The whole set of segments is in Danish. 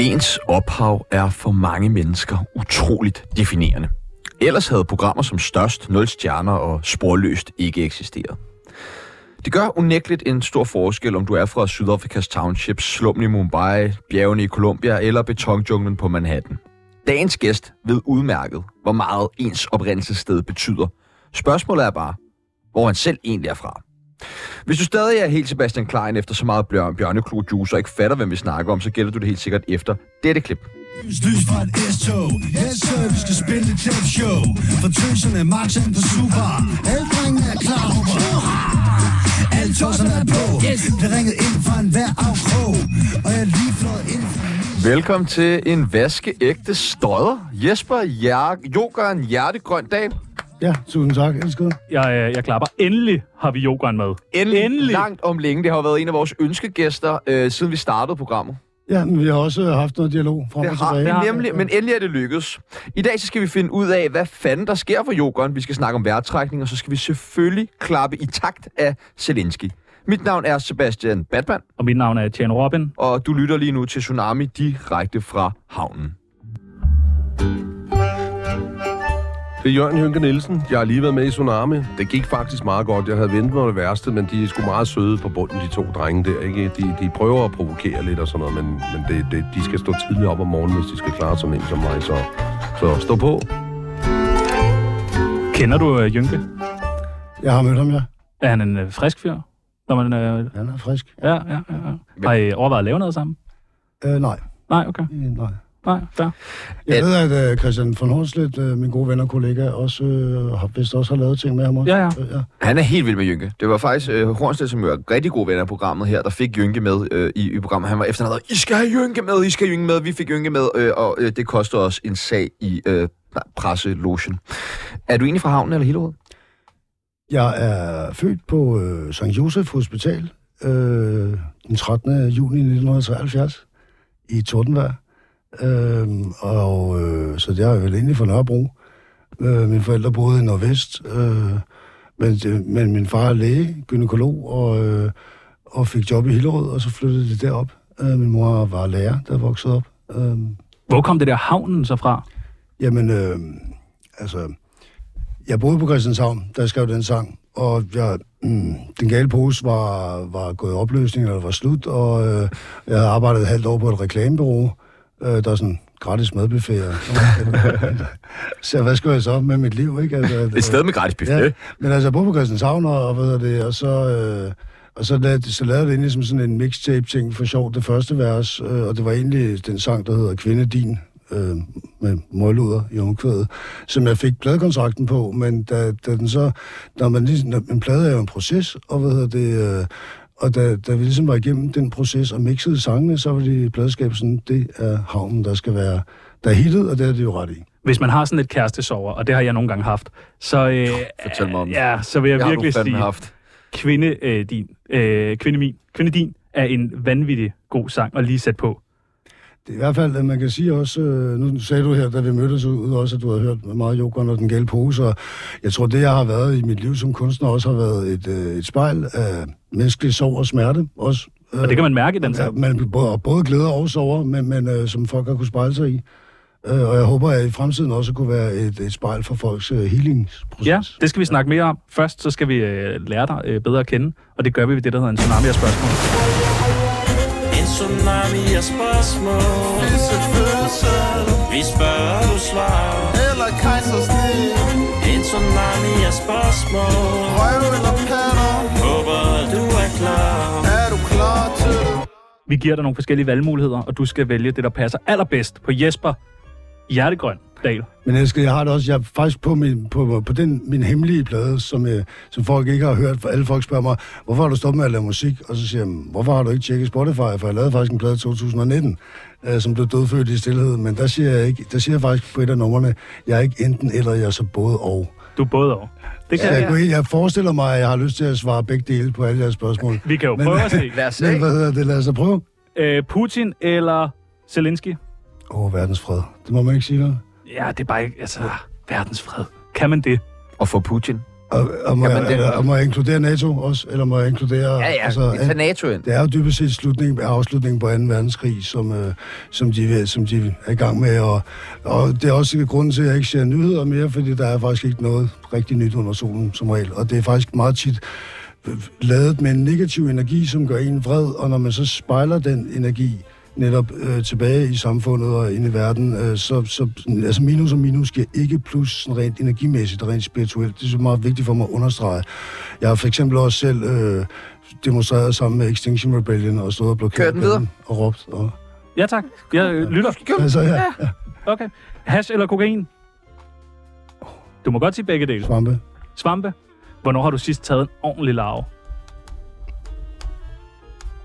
Ens ophav er for mange mennesker utroligt definerende. Ellers havde programmer som Størst, Nul Stjerner og Sporløst ikke eksisteret. Det gør unægteligt en stor forskel, om du er fra Sydafrikas Township, slummen i Mumbai, bjergene i Colombia eller betonjunglen på Manhattan. Dagens gæst ved udmærket, hvor meget ens oprindelsessted betyder. Spørgsmålet er bare, hvor han selv egentlig er fra. Hvis du stadig er helt Sebastian Klein efter så meget bjørn, bjørneklo juice og ikke fatter, hvem vi snakker om, så gælder du det helt sikkert efter dette klip. Lys fra et S-tog. Sir, vi skal spille et tæt show. For tøserne marcher på super. Alle drengene er klar over Alle tosserne er på. Det ringede ind fra en hver afkrog. Og jeg er lige flået ind. Fra Velkommen til en vaskeægte stodder. Jesper Jer- Jokeren Hjertegrøn Dahl. Ja, tusind tak, elskede. Jeg, øh, jeg klapper. Endelig har vi yogaen med. Endelig, Endelig. langt om længe. Det har været en af vores ønskegæster, øh, siden vi startede programmet. Ja, men vi har også haft noget dialog frem og Det tilbage. det har- nemlig, men endelig er det lykkedes. I dag så skal vi finde ud af, hvad fanden der sker for yogeren. Vi skal snakke om vejrtrækning, og så skal vi selvfølgelig klappe i takt af Zelensky. Mit navn er Sebastian Batman, Og mit navn er Tjano Robin. og du lytter lige nu til Tsunami direkte fra havnen. Det er Jørgen Hynke Nielsen. Jeg har lige været med i Tsunami. Det gik faktisk meget godt. Jeg havde ventet mig det værste, men de er sgu meget søde på bunden, de to drenge der. Ikke? De, de prøver at provokere lidt og sådan noget, men, men det, det, de skal stå tidligt op om morgenen, hvis de skal klare sådan en som mig. Så, så stå på. Kender du øh, Jynke? Jeg har mødt ham, ja. Er han en øh, frisk fyr? Når man, øh, Han er frisk. ja, ja, ja, ja. Har I overvejet at lave noget sammen? Øh, nej. Nej, okay. Øh, nej. Nej, fair. Jeg At- ved, at uh, Christian von Hornslet, uh, min gode ven og kollega, også, uh, har, vist også har lavet ting med ham også. Ja, ja. Øh, ja. Han er helt vild med Jynke. Det var faktisk øh, Hornstedt, som jo er rigtig god ven af programmet her, der fik Jynke med øh, i, i programmet. Han var efter, han havde, I skal have Jynke med, I skal have Jynke med. Vi fik Jynke med, øh, og øh, det koster os en sag i øh, presselogen. Er du egentlig fra havnen eller Hillerød? Jeg er født på øh, St. Josef Hospital øh, den 13. juni 1973 i Tordenvær. Øh, og øh, så jeg er vel egentlig fra Nørrebro. Øh, mine forældre boede i Nordvest, øh, men, det- men min far er læge, gynekolog, og, øh, og fik job i Hillerød, og så flyttede de derop. Øh, min mor var lærer, der voksede op. Øh, Hvor kom det der havnen så fra? Jamen, øh, altså, jeg boede på Christianshavn, da jeg skrev den sang, og jeg, mm, den gale pose var, var gået i opløsning, eller var slut, og øh, jeg havde arbejdet et halvt år på et reklamebureau, øh, der er sådan gratis madbuffet. Så hvad skulle jeg så med mit liv, ikke? Altså, Et sted med gratis buffet. Ja, men altså, jeg boede på Christianshavn, og, hvad det, og så... Øh, og så lavede, så lavede det egentlig som sådan en mixtape-ting for sjov, det første vers, øh, og det var egentlig den sang, der hedder Kvinde Din, øh, med møgluder i ungkvædet, som jeg fik pladekontrakten på, men da, da den så, når man ligesom, når, en plade er jo en proces, og hvad hedder det, øh, og da, da vi ligesom var igennem den proces og mixede sangene, så var det i pladeskabet sådan, det er havnen, der skal være, der er hittet, og det er det jo ret i. Hvis man har sådan et kærestesover, og det har jeg nogle gange haft, så, øh, Fortæl mig om det. ja, så vil jeg, du virkelig sige, haft. kvinde, øh, din, øh, kvinde, min, kvinde din er en vanvittig god sang at lige sætte på. Det er i hvert fald, at man kan sige også, øh, nu sagde du her, da vi mødtes ud, også at du har hørt meget Jokeren og den gale pose, og jeg tror, det jeg har været i mit liv som kunstner også har været et, øh, et spejl af menneskelig sorg og smerte også. Og det kan man mærke i den sang. Man både, både glæder og sorger, men, men øh, som folk har kunne spejle sig i. Øh, og jeg håber, at i fremtiden også kunne være et, et spejl for folks øh, healingsproces. Ja, det skal vi snakke mere om. Først så skal vi øh, lære dig øh, bedre at kende, og det gør vi ved det, der hedder en tsunami af spørgsmål. En tsunami af spørgsmål. Vi spørger, du svarer. Eller kejsersnit En tsunami af spørgsmål. Røv eller patter. Håber, du er klar. Er du klar til det? Vi giver dig nogle forskellige valgmuligheder, og du skal vælge det, der passer allerbedst på Jesper Hjertegrøn Dal. Men elsker, jeg har det også, jeg er faktisk på min, på, på den, min hemmelige plade, som, øh, som folk ikke har hørt, for alle folk spørger mig, hvorfor har du stoppet med at lave musik? Og så siger jeg, hvorfor har du ikke tjekket Spotify? For jeg lavede faktisk en plade i 2019, øh, som blev dødfødt i stillhed. Men der siger jeg ikke, der siger jeg faktisk på et af numrene, jeg er ikke enten eller, jeg er så både og. Du er både over. Det kan jeg, ja, kunne, jeg forestiller mig, at jeg har lyst til at svare begge dele på alle jeres spørgsmål. Vi kan jo Men- prøve at se. Lad os Men se. hvad hedder det? Lad os prøve. Øh, Putin eller Zelensky? Åh, oh, verdensfred. Det må man ikke sige noget. Ja, det er bare ikke, altså, verdensfred. Kan man det? Og for Putin. Og, og, må, Jamen, jeg, eller, og må jeg inkludere NATO også? Eller må jeg inkludere... Ja, ja, altså, tag NATO ind. Det er jo dybest set slutningen, afslutningen på 2. verdenskrig, som, øh, som, de, som de er i gang med. Og, og det er også grunden til, at jeg ikke ser nyheder mere, fordi der er faktisk ikke noget rigtig nyt under solen som regel. Og det er faktisk meget tit øh, lavet med en negativ energi, som gør en vred, og når man så spejler den energi netop øh, tilbage i samfundet og ind i verden, øh, så, så altså minus og minus giver ikke plus sådan rent energimæssigt og rent spirituelt. Det er så meget vigtigt for mig at understrege. Jeg har for eksempel også selv øh, demonstreret sammen med Extinction Rebellion og stået og blokeret den og råbt. Og, Ja, tak. Jeg øh, lytter. altså, ja, ja. Okay. Hash eller kokain? Du må godt sige begge dele. Svampe. Svampe? Hvornår har du sidst taget en ordentlig lav?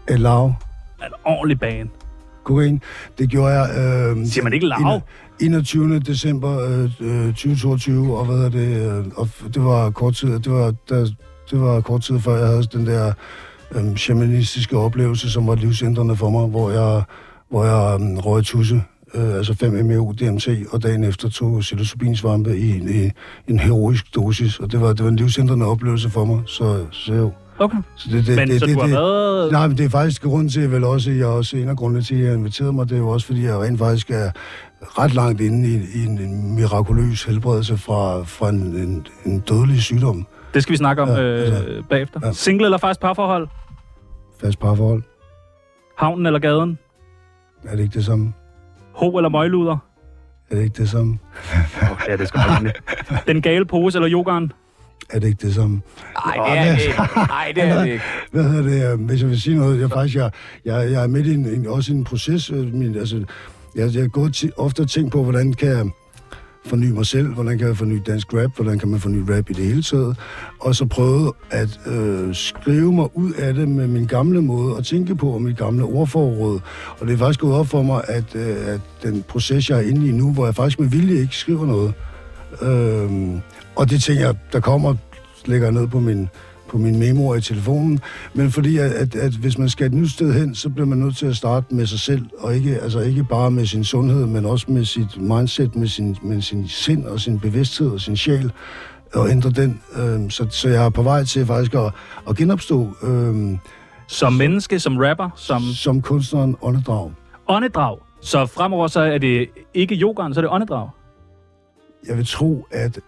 Et lav. En ordentlig bane? Kokain. Det gjorde jeg... Øh, Siger man ikke lav? 21. december øh, øh, 2022, og hvad er det, øh, og det var kort tid, det var, der, det var kort tid før jeg havde den der øh, shamanistiske oplevelse, som var livsændrende for mig, hvor jeg, hvor jeg øh, røg tusse, øh, altså 5 meo DMT, og dagen efter tog psilocybinsvampe i, en- i en heroisk dosis, og det var, det var en livsændrende oplevelse for mig, så, så jo. Okay. Så det, det, Men det, så det, du har det, været... Nej, men det er faktisk grunden til, vel også, jeg er også en af grundene til, at jeg inviterede mig, det er jo også, fordi jeg rent faktisk er ret langt inde i, i en, en mirakuløs helbredelse fra, fra en, en, en dødelig sygdom. Det skal vi snakke om Ja, øh, altså, bagefter. ja. Single eller fast parforhold? Fast parforhold. Havnen eller gaden? Er det ikke det samme? Ho eller møgluder? Er det ikke det samme? Ja, det skal man Den gale pose eller yogaen? Er det ikke det samme? Nej, det er det ikke. Nej, det er det ikke. Hvad hedder det? Hvis jeg vil sige noget, jeg faktisk, jeg, jeg, jeg er midt i en, en, også i en proces. øh, Min, altså, jeg, jeg gået ti, ofte tænkt på, hvordan kan jeg forny mig selv, hvordan kan jeg forny dansk rap, hvordan kan man forny rap i det hele taget. Og så prøvet at øh, skrive mig ud af det med min gamle måde at tænke på, og mit gamle ordforråd. Og det er faktisk gået op for mig, at, øh, at den proces, jeg er inde i nu, hvor jeg faktisk med vilje ikke skriver noget, øh, og det tænker jeg, der kommer, lægger ned på min, på min memo i telefonen, men fordi at, at, at hvis man skal et nyt sted hen, så bliver man nødt til at starte med sig selv, og ikke, altså ikke bare med sin sundhed, men også med sit mindset, med sin, med sin sind og sin bevidsthed og sin sjæl, og ændre den. Øh, så, så jeg er på vej til faktisk at, at genopstå øh, Som menneske, som rapper, som som kunstneren åndedrag. åndedrag. Så fremover så er det ikke yogaen, så er det åndedrag. jeg vil tro, at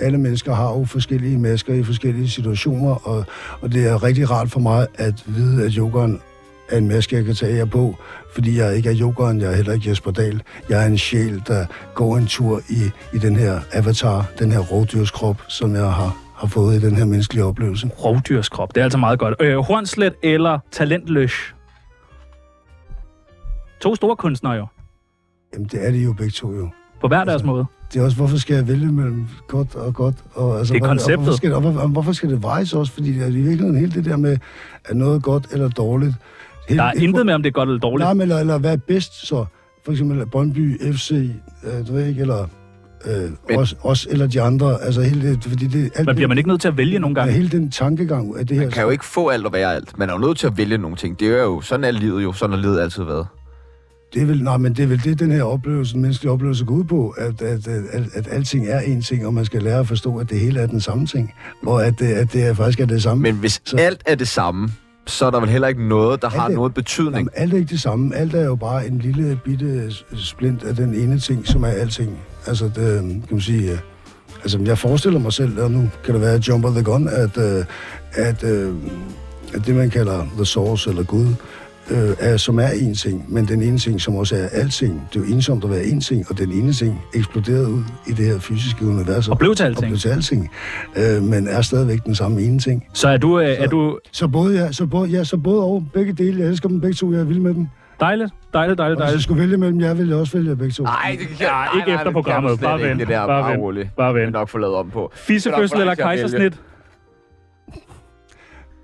alle mennesker har jo forskellige masker i forskellige situationer, og, og det er rigtig rart for mig at vide, at yogaen er en maske, jeg kan tage af på, fordi jeg ikke er yogaen, jeg er heller ikke Jesper Dahl. Jeg er en sjæl, der går en tur i, i den her avatar, den her rovdyrskrop, som jeg har, har fået i den her menneskelige oplevelse. Rovdyrskrop, det er altså meget godt. Øh, Hornslet eller Talentløs? To store kunstnere jo, Jamen, det er de jo begge to jo. på hver deres måde. Det er også, hvorfor skal jeg vælge mellem godt og godt? Og, altså, Det er konceptet. Og hvorfor, skal, og og hvorfor skal det vejes også? Fordi det er i virkeligheden helt det der med, at noget er godt eller dårligt. Helt, Der er intet med, om det er godt eller dårligt. Nej, men eller, eller hvad er bedst så? For eksempel Brøndby, FC, øh, du ved ikke, eller øh, Men- os, os, eller de andre. Altså hele det, fordi det, alt Men bliver man ikke nødt til at vælge nogle Ja, gange? hele den tankegang af det her. Man kan jo ikke få alt og være alt. Man er jo nødt til at vælge nogle ting. Det er jo, sådan er livet jo. Sådan har livet altid været. Det er vel, nej, men det er vel det, den her oplevelse, den menneskelige oplevelse går ud på, at, at, at, at, at alting er en ting, og man skal lære at forstå, at det hele er den samme ting, og at det, at det er, faktisk er det samme. Men hvis Så- alt er det samme, så er der vel heller ikke noget, der har er- noget betydning. Jamen, alt er ikke det samme. Alt er jo bare en lille bitte splint af den ene ting, som er alting. Altså, det, kan man sige... øh, Altså, jeg forestiller mig selv, og nu kan det være jump of the gun, at, øh, at, øh, at det, man kalder the source eller Gud, øh, er, som er en ting, men den ene ting, som også er alting. Det er jo ensomt at være en ting, og den ene ting eksploderede ud i det her fysiske univers. Og blev til Og alting. blev til alting. Øh, men er stadigvæk den samme ene ting. Så er du, øh, er du Så både, ja, så både, ja, så både og begge dele. Jeg elsker dem begge to, jeg er vild med dem. dejligt, dejligt, dejligt, Og hvis jeg dejligt. skulle vælge mellem jer, ville jeg også vælge begge to. Nej, det kan Ja, ikke efter programmet. Bare vent. Det der, Bare bare, vent. roligt. Bare Det er vent. nok få lavet om på. Fissefødsel eller er kejsersnit?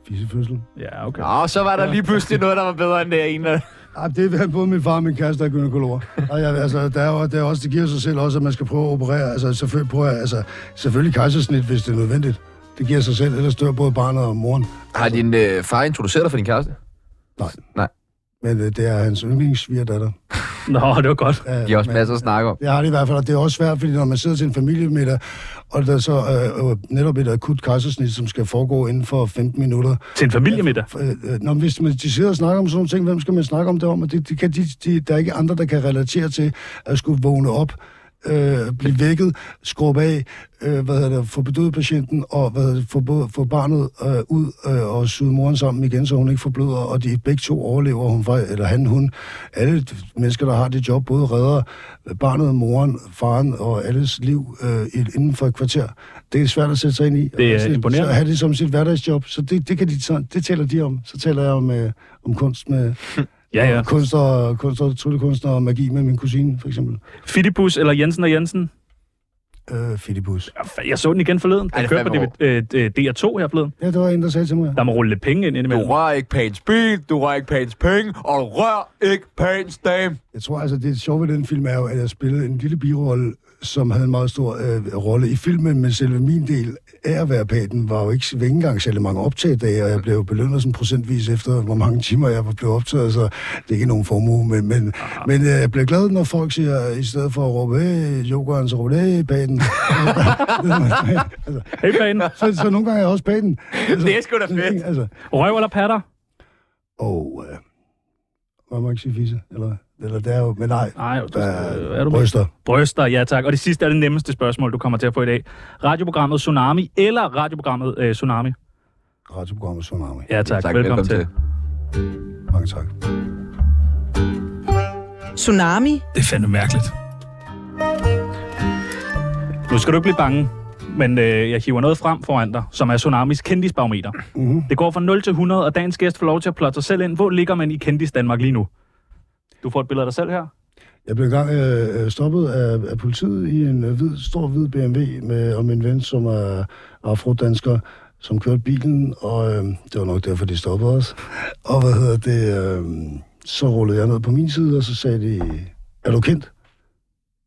Fisefødsel. Ja, okay. Nå, så var der lige pludselig noget, der var bedre end det ene. Ja, det er både min far og min kæreste, der er gynekologer. Og jeg, altså, der er, jo, der er også, det giver sig selv også, at man skal prøve at operere. Altså, selvfølgelig, prøver altså, selvfølgelig kejsersnit, hvis det er nødvendigt. Det giver sig selv, ellers dør både barnet og moren. Har din øh, far introduceret dig for din kæreste? Nej. Nej. Men øh, det er hans yndlingssvigerdatter. Nå, det var godt. Ja, De har også men- masser at snakke om. Det har det i hvert fald, og det er også svært, fordi når man sidder til en familiemiddag, og der er så øh, øh, netop et akut kejsersnit, som skal foregå inden for 15 minutter. Til en familiemiddag. Øh, øh, når, hvis man, de sidder og snakker om sådan nogle ting, hvem skal man snakke om det om? Og det, det kan de, de, der er ikke andre, der kan relatere til at skulle vågne op, øh, blive vækket, skrubbe af, øh, hvad hedder det, få bedøvet patienten, og hvad hedder det, få, få barnet øh, ud øh, og syde moren sammen igen, så hun ikke forbløder, og de begge to overlever, hun, eller han, hun. Alle mennesker, der har det job, både redder barnet, moren, faren og alles liv øh, inden for et kvarter. Det er svært at sætte sig ind i. Det er Og så- imponerende. Så have det som sit hverdagsjob. Så det, det, kan de, det taler de om. Så taler jeg om, øh, om kunst med Ja, ja. kunst og, kunst og tryllekunstner og magi med min kusine, for eksempel. Fidibus eller Jensen og Jensen. Øh, Fidibus. Jeg så den igen forleden. Den det er kørte på fandme øh, øh, DR2 her forleden. Ja, det var en, der sagde til mig. Der må rulle lidt penge ind Du indimellem. rører ikke pæns bil, du rører ikke pæns penge, og du rører ikke pæns dame. Jeg tror altså, det sjove ved den film er jo, at jeg spillede en lille birolle, som havde en meget stor øh, rolle i filmen, men selve min del af at være paten var jo ikke, ikke engang særlig mange optagedage, og jeg blev belønnet sådan procentvis efter, hvor mange timer jeg blev optaget, så det er ikke nogen formue, men, men, men øh, jeg bliver glad, når folk siger, i stedet for at råbe, hey, jokeren, så råber hey, paten. altså, Hey, banen. så, så nogle gange er jeg også paten. Altså, Det er sgu da fedt. Altså, Røv eller patter? og øh, man må ikke sige fisse, eller, eller det er jo, men nej, Nej, du, øh, er du med? bryster. Bryster, ja tak. Og det sidste er det nemmeste spørgsmål, du kommer til at få i dag. Radioprogrammet Tsunami eller radioprogrammet øh, Tsunami? radioprogrammet Tsunami. Ja tak. tak velkommen, velkommen til. Mange tak. Tsunami. Det er fandme mærkeligt. Nu skal du ikke blive bange, men øh, jeg hiver noget frem foran dig, som er Tsunamis kendisbarometer. Mm-hmm. Det går fra 0 til 100, og dagens gæst får lov til at plotte sig selv ind. Hvor ligger man i kendis Danmark lige nu? Du får et billede af dig selv her. Jeg blev engang øh, stoppet af, af politiet i en øh, hvid, stor hvid BMW med, og min ven, som er afrodansker, som kørte bilen, og øh, det var nok derfor, de stoppede os. Og hvad hedder det, øh, så rullede jeg ned på min side, og så sagde de, er du kendt?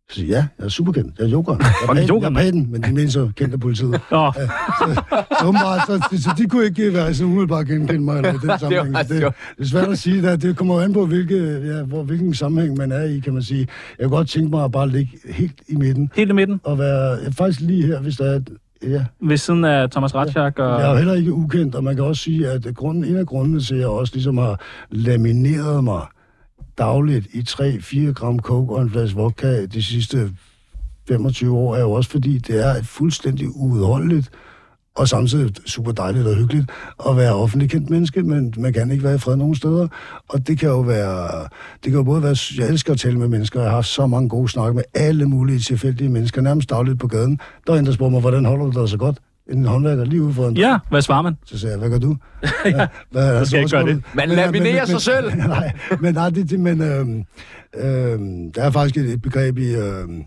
Så siger jeg, ja, jeg er super kendt. Jeg er jokeren. Jeg er jeg er jokeren, men de mente så kendt af politiet. Nå, Så, åbenbart, så, så de kunne ikke være så umiddelbart genkende mig eller i den sammenhæng. Det, det, sjovt. er svært at sige. Der. Det kommer an på, hvilke, ja, hvor, hvilken sammenhæng man er i, kan man sige. Jeg kunne godt tænke mig at bare ligge helt i midten helt i midten. og være ja, faktisk lige her, hvis der er... Ja, Ved siden af Thomas Ratchak og... jeg er jo heller ikke ukendt, og man kan også sige, at grunden, en af grundene til, at jeg også ligesom har lamineret mig dagligt i 3-4 gram coke og en flaske vodka de sidste 25 år, er jo også fordi, det er et fuldstændig uudholdeligt og samtidig super dejligt og hyggeligt at være offentlig kendt menneske, men man kan ikke være i fred nogen steder. Og det kan jo være, det kan jo både være, jeg elsker at tale med mennesker, jeg har haft så mange gode snakke med alle mulige tilfældige mennesker, nærmest dagligt på gaden. Der er en, der spørger mig, hvordan holder du dig så godt? En håndværker lige ude foran Ja, hvad svarer man? så sagde jeg, hvad gør du? ja, hvad, skal jeg ikke gøre det. Man laminerer sig selv. nej, men nej, det, men øhm, øhm, der er faktisk et, et begreb i, øhm,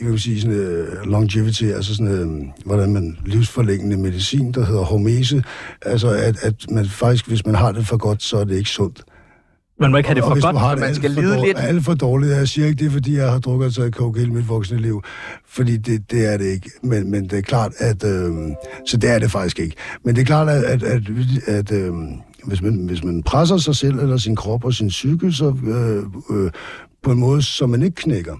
jeg vil sige sådan uh, longevity, altså sådan, øhm, hvordan man livsforlængende medicin, der hedder hormese, altså at, at man faktisk, hvis man har det for godt, så er det ikke sundt. Man må ikke have det og for hvis godt. det man alt skal for lide dårligt, lidt. alt for dårligt, jeg siger ikke det, er, fordi jeg har drukket og taget coke hele mit voksne liv, fordi det, det er det ikke, men, men det er klart, at, øh, så det er det faktisk ikke. Men det er klart, at, at, at, at øh, hvis, man, hvis man presser sig selv, eller sin krop og sin psyke, så øh, øh, på en måde, som man ikke knækker.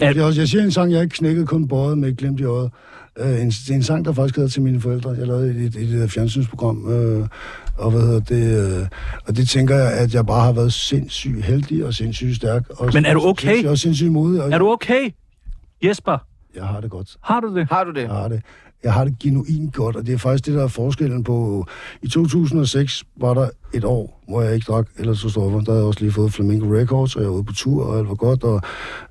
At- Jeg, jeg siger en sang, jeg ikke knækkede, kun båret med et glimt i øjet. Øh, en, det er en sang, der faktisk hedder til mine forældre. Jeg lavede i et, det der fjernsynsprogram. Øh, og, hvad hedder det, øh, og det tænker jeg, at jeg bare har været sindssygt heldig og sindssygt stærk. Og, Men er du okay? Sindssygt, og sindssygt modig. Og Er du okay? Jesper, Jeg har det godt. har du det? Har du det? Jeg har det. Jeg har det genuint godt, og det er faktisk det, der er forskellen på... I 2006 var der et år, hvor jeg ikke drak eller så stoffer. Der havde jeg også lige fået Flamingo Records, og jeg var ude på tur, og alt var godt, og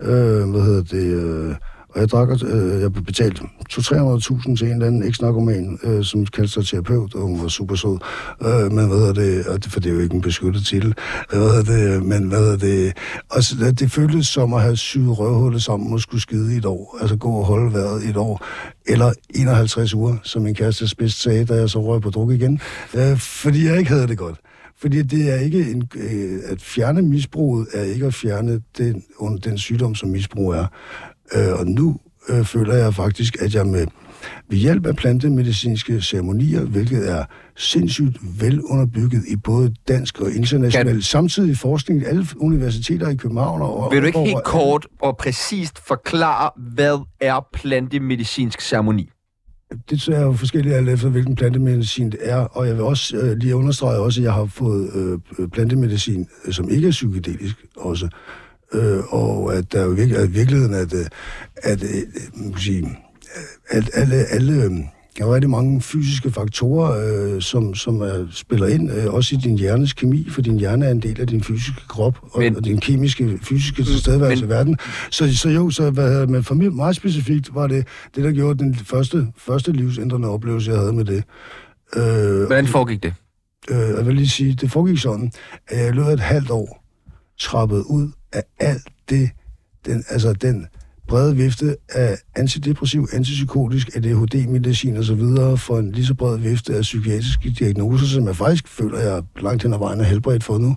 øh, hvad hedder det... Øh, og jeg drak, øh, jeg betalte betalt 200-300.000 til en eller anden eks-narkoman, øh, som kaldte sig terapeut, og hun var super sød. Øh, men hvad er det, og det, for det er jo ikke en beskyttet titel, hvad det, men hvad er det, og så, det føltes som at have syet røvhullet sammen og skulle skide i et år, altså gå og holde vejret i et år, eller 51 uger, som min kæreste spids sagde, da jeg så røg på druk igen, øh, fordi jeg ikke havde det godt. Fordi det er ikke en, øh, at fjerne misbruget er ikke at fjerne den, den sygdom, som misbrug er. Øh, og nu øh, føler jeg faktisk, at jeg med ved hjælp af plantemedicinske ceremonier, hvilket er sindssygt velunderbygget i både dansk og international, Kan- samtidig forskning i alle universiteter i København og Vil du ikke helt og- kort og præcist forklare, hvad er plantemedicinsk ceremoni? Det er jo forskelligt alt efter, hvilken plantemedicin det er, og jeg vil også øh, lige understrege også, at jeg har fået øh, plantemedicin, øh, som ikke er psykedelisk også, øh, og at der jo virke, at i virkeligheden, at, øh, at øh, kan sige, at alle, alle øh, der er rigtig mange fysiske faktorer, øh, som, som er, spiller ind, øh, også i din hjernes kemi, for din hjerne er en del af din fysiske krop, og, Men- og din kemiske, fysiske tilstedeværelse men- i verden. Så, så jo, så hvad, men for mig meget specifikt var det, det der gjorde den første, første livsændrende oplevelse, jeg havde med det. Øh, Hvordan foregik det? øh, jeg vil lige sige, det foregik sådan, at jeg af et halvt år trappede ud af alt det, den, altså den brede vifte af antidepressiv, antipsykotisk, ADHD-medicin og så videre, for en lige så bred vifte af psykiatriske diagnoser, som jeg faktisk føler, jeg langt hen ad vejen er helbredt for nu.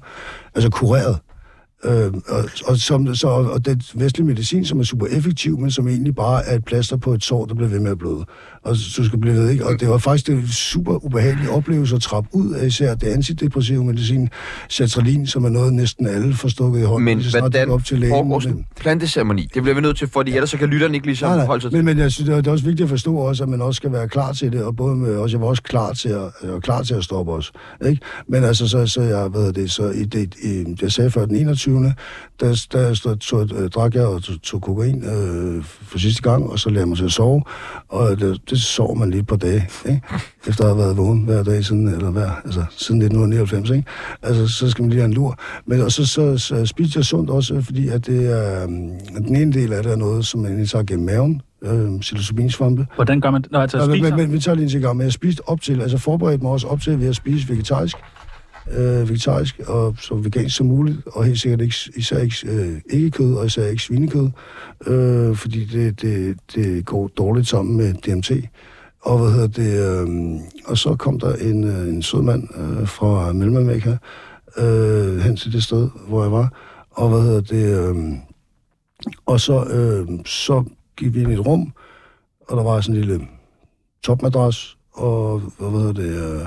Altså kureret. Øh, og, og, som, så, og den vestlige medicin, som er super effektiv, men som egentlig bare er et plaster på et sår, der bliver ved med at bløde. Og du skal blive ved, ikke? Og det var faktisk en super ubehagelig oplevelse at trappe ud af især det antidepressive medicin, sertralin, som er noget næsten alle får stukket i hånden. Men så snart hvordan op til lægen. foregår sådan en planteceremoni? Det bliver vi nødt til, fordi ellers så kan lytterne ikke ligesom Nej, nej. holde sig til. Men, men jeg synes, det er, også vigtigt at forstå også, at man også skal være klar til det, og både med, også, jeg var også klar til at, jeg var klar til at stoppe os. Ikke? Men altså, så, så jeg, hedder det, så i det, i, jeg sagde før den 21. Der, der stod, tog, drak jeg og tog, tog kokain øh, for sidste gang, og så lagde jeg mig til at sove, og det, det sover man lige par dage, ikke? efter at have været vågen hver dag siden, eller hver, altså, siden 1999, ikke? Altså, så skal man lige have en lur. Men og så, så, så spiste jeg sundt også, fordi at det er, øhm, den ene del af det er noget, som man indtager gennem maven, øh, psilocybinsvampe, Hvordan gør man det? Nå, altså, Ja, men, spiser? men, men vi tager lige en cigar, men jeg spiste op til, altså forberedte mig også op til ved at spise vegetarisk, øh, vegetarisk og så vegansk som muligt, og helt sikkert ikke, især ikke, øh, ikke kød, og især ikke svinekød, øh, fordi det, det, det går dårligt sammen med DMT. Og hvad hedder det, øh, og så kom der en, øh, en sød mand øh, fra Mellemamerika øh, hen til det sted, hvor jeg var, og hvad hedder det, øh, og så, øh, så gik vi ind i et rum, og der var sådan en lille topmadras, og hvad hedder det, øh,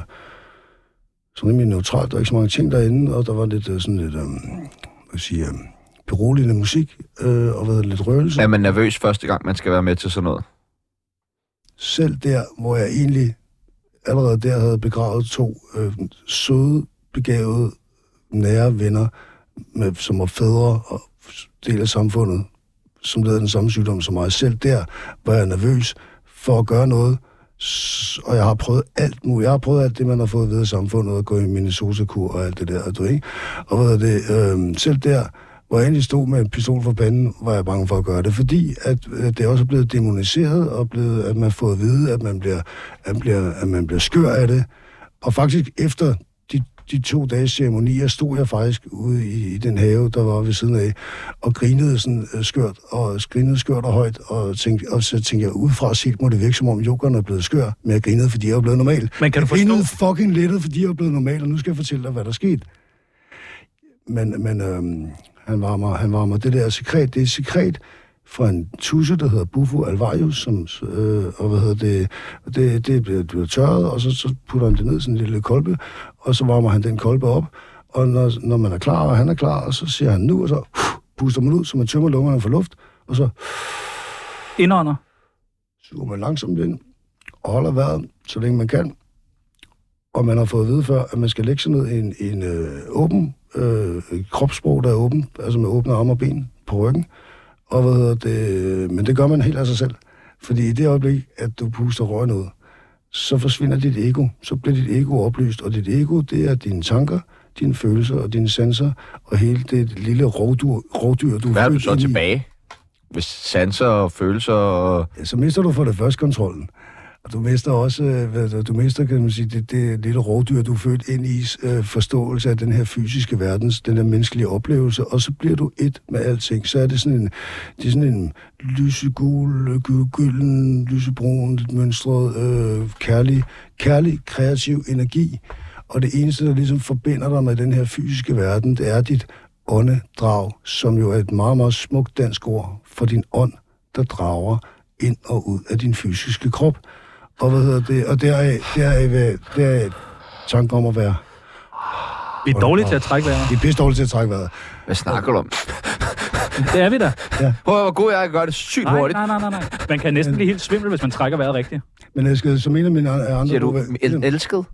sådan rimelig neutralt, der var ikke så mange ting derinde, og der var lidt øh, sådan lidt, øh, hvad kan jeg sige, øh, beroligende musik, øh, og hvad lidt røgelse. Er man nervøs første gang, man skal være med til sådan noget? selv der, hvor jeg egentlig allerede der havde begravet to øh, søde, begavede, nære venner, med, som var fædre og del af samfundet, som af den samme sygdom som mig. Selv der var jeg nervøs for at gøre noget, og jeg har prøvet alt muligt. Jeg har prøvet alt det, man har fået ved af samfundet, at gå i Minnesota-kur og alt det der, du ved, ikke? Og hvad er det, øh, selv der, hvor jeg egentlig stod med en pistol for panden, var jeg bange for at gøre det, fordi at, at det også er blevet demoniseret, og blevet, at man får at vide, at man bliver, at bliver, at man bliver skør af det. Og faktisk efter de, to dages ceremonier stod jeg faktisk ude i, i den have, der var ved siden af, og grinede sådan øh, skørt, og grinede skørt og højt, og, tænkte, og så tænkte jeg, udefra set må det virke, som om jokeren er blevet skør, men jeg grinede, fordi jeg er blevet normal. Men kan du jeg forstå- grinede fucking lettet, fordi jeg er blevet normal, og nu skal jeg fortælle dig, hvad der skete. Men, men øhm, han var mig, han var mig. Det der sekret, det er sekret fra en tusse, der hedder Bufo alvarius, som, øh, og hvad hedder det, det, det bliver, bliver tørret, og så, så putter han det ned i sådan en lille kolbe, og så varmer han den kolbe op, og når, når man er klar, og han er klar, og så siger han nu, og så uh, puster man ud, så man tømmer lungerne for luft, og så Indånder. suger man langsomt ind, og holder vejret, så længe man kan. Og man har fået at vide før, at man skal lægge sig ned i en, en øh, åben øh, kropssprog, der er åben, altså med åbne arme og ben på ryggen. Og hvad det, men det gør man helt af sig selv. Fordi i det øjeblik, at du puster røgen ud, så forsvinder dit ego. Så bliver dit ego oplyst, og dit ego, det er dine tanker, dine følelser og dine sanser, og hele det lille rovdyr, rovdyr du Hvad er du så i. tilbage? Hvis sanser og følelser og... Ja, så mister du for det første kontrollen. Og du mister også, øh, hvad du mister, kan man sige, det, det lille rovdyr, du er født ind i, øh, forståelse af den her fysiske verdens, den her menneskelige oplevelse, og så bliver du et med alting. Så er det sådan en, det er sådan en lysegul, gylden, lysebrun, lidt mønstret, øh, kærlig, kærlig, kreativ energi. Og det eneste, der ligesom forbinder dig med den her fysiske verden, det er dit åndedrag, som jo er et meget, meget smukt dansk ord for din ånd, der drager ind og ud af din fysiske krop. Og hvad hedder det? Og deraf, deraf, deraf, deraf tanken om at være. Vi er dårlige til at trække vejret. Det er pisse dårligt til at trække vejret. Hvad snakker du om? Det er vi da. Prøv at hvor god jeg er at gøre det sygt Nej, hurtigt. nej, nej, nej, nej. Man kan næsten blive helt svimmel, hvis man trækker vejret rigtigt. Men jeg skal, som en af mine andre... Siger du gode- el- elsket?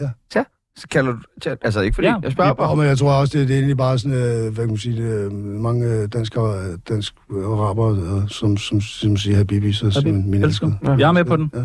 Ja. Ja. Så kalder du... Ja, altså ikke fordi... Ja, jeg spørger Og bare. men jeg tror også, det, det er egentlig bare sådan, øh, hvad kan man sige, det, øh, mange øh, danskere, øh, dansk araber, øh, som, som, som siger habibi, så siger man min Elsker. elskede. Jeg er med på den. Ja.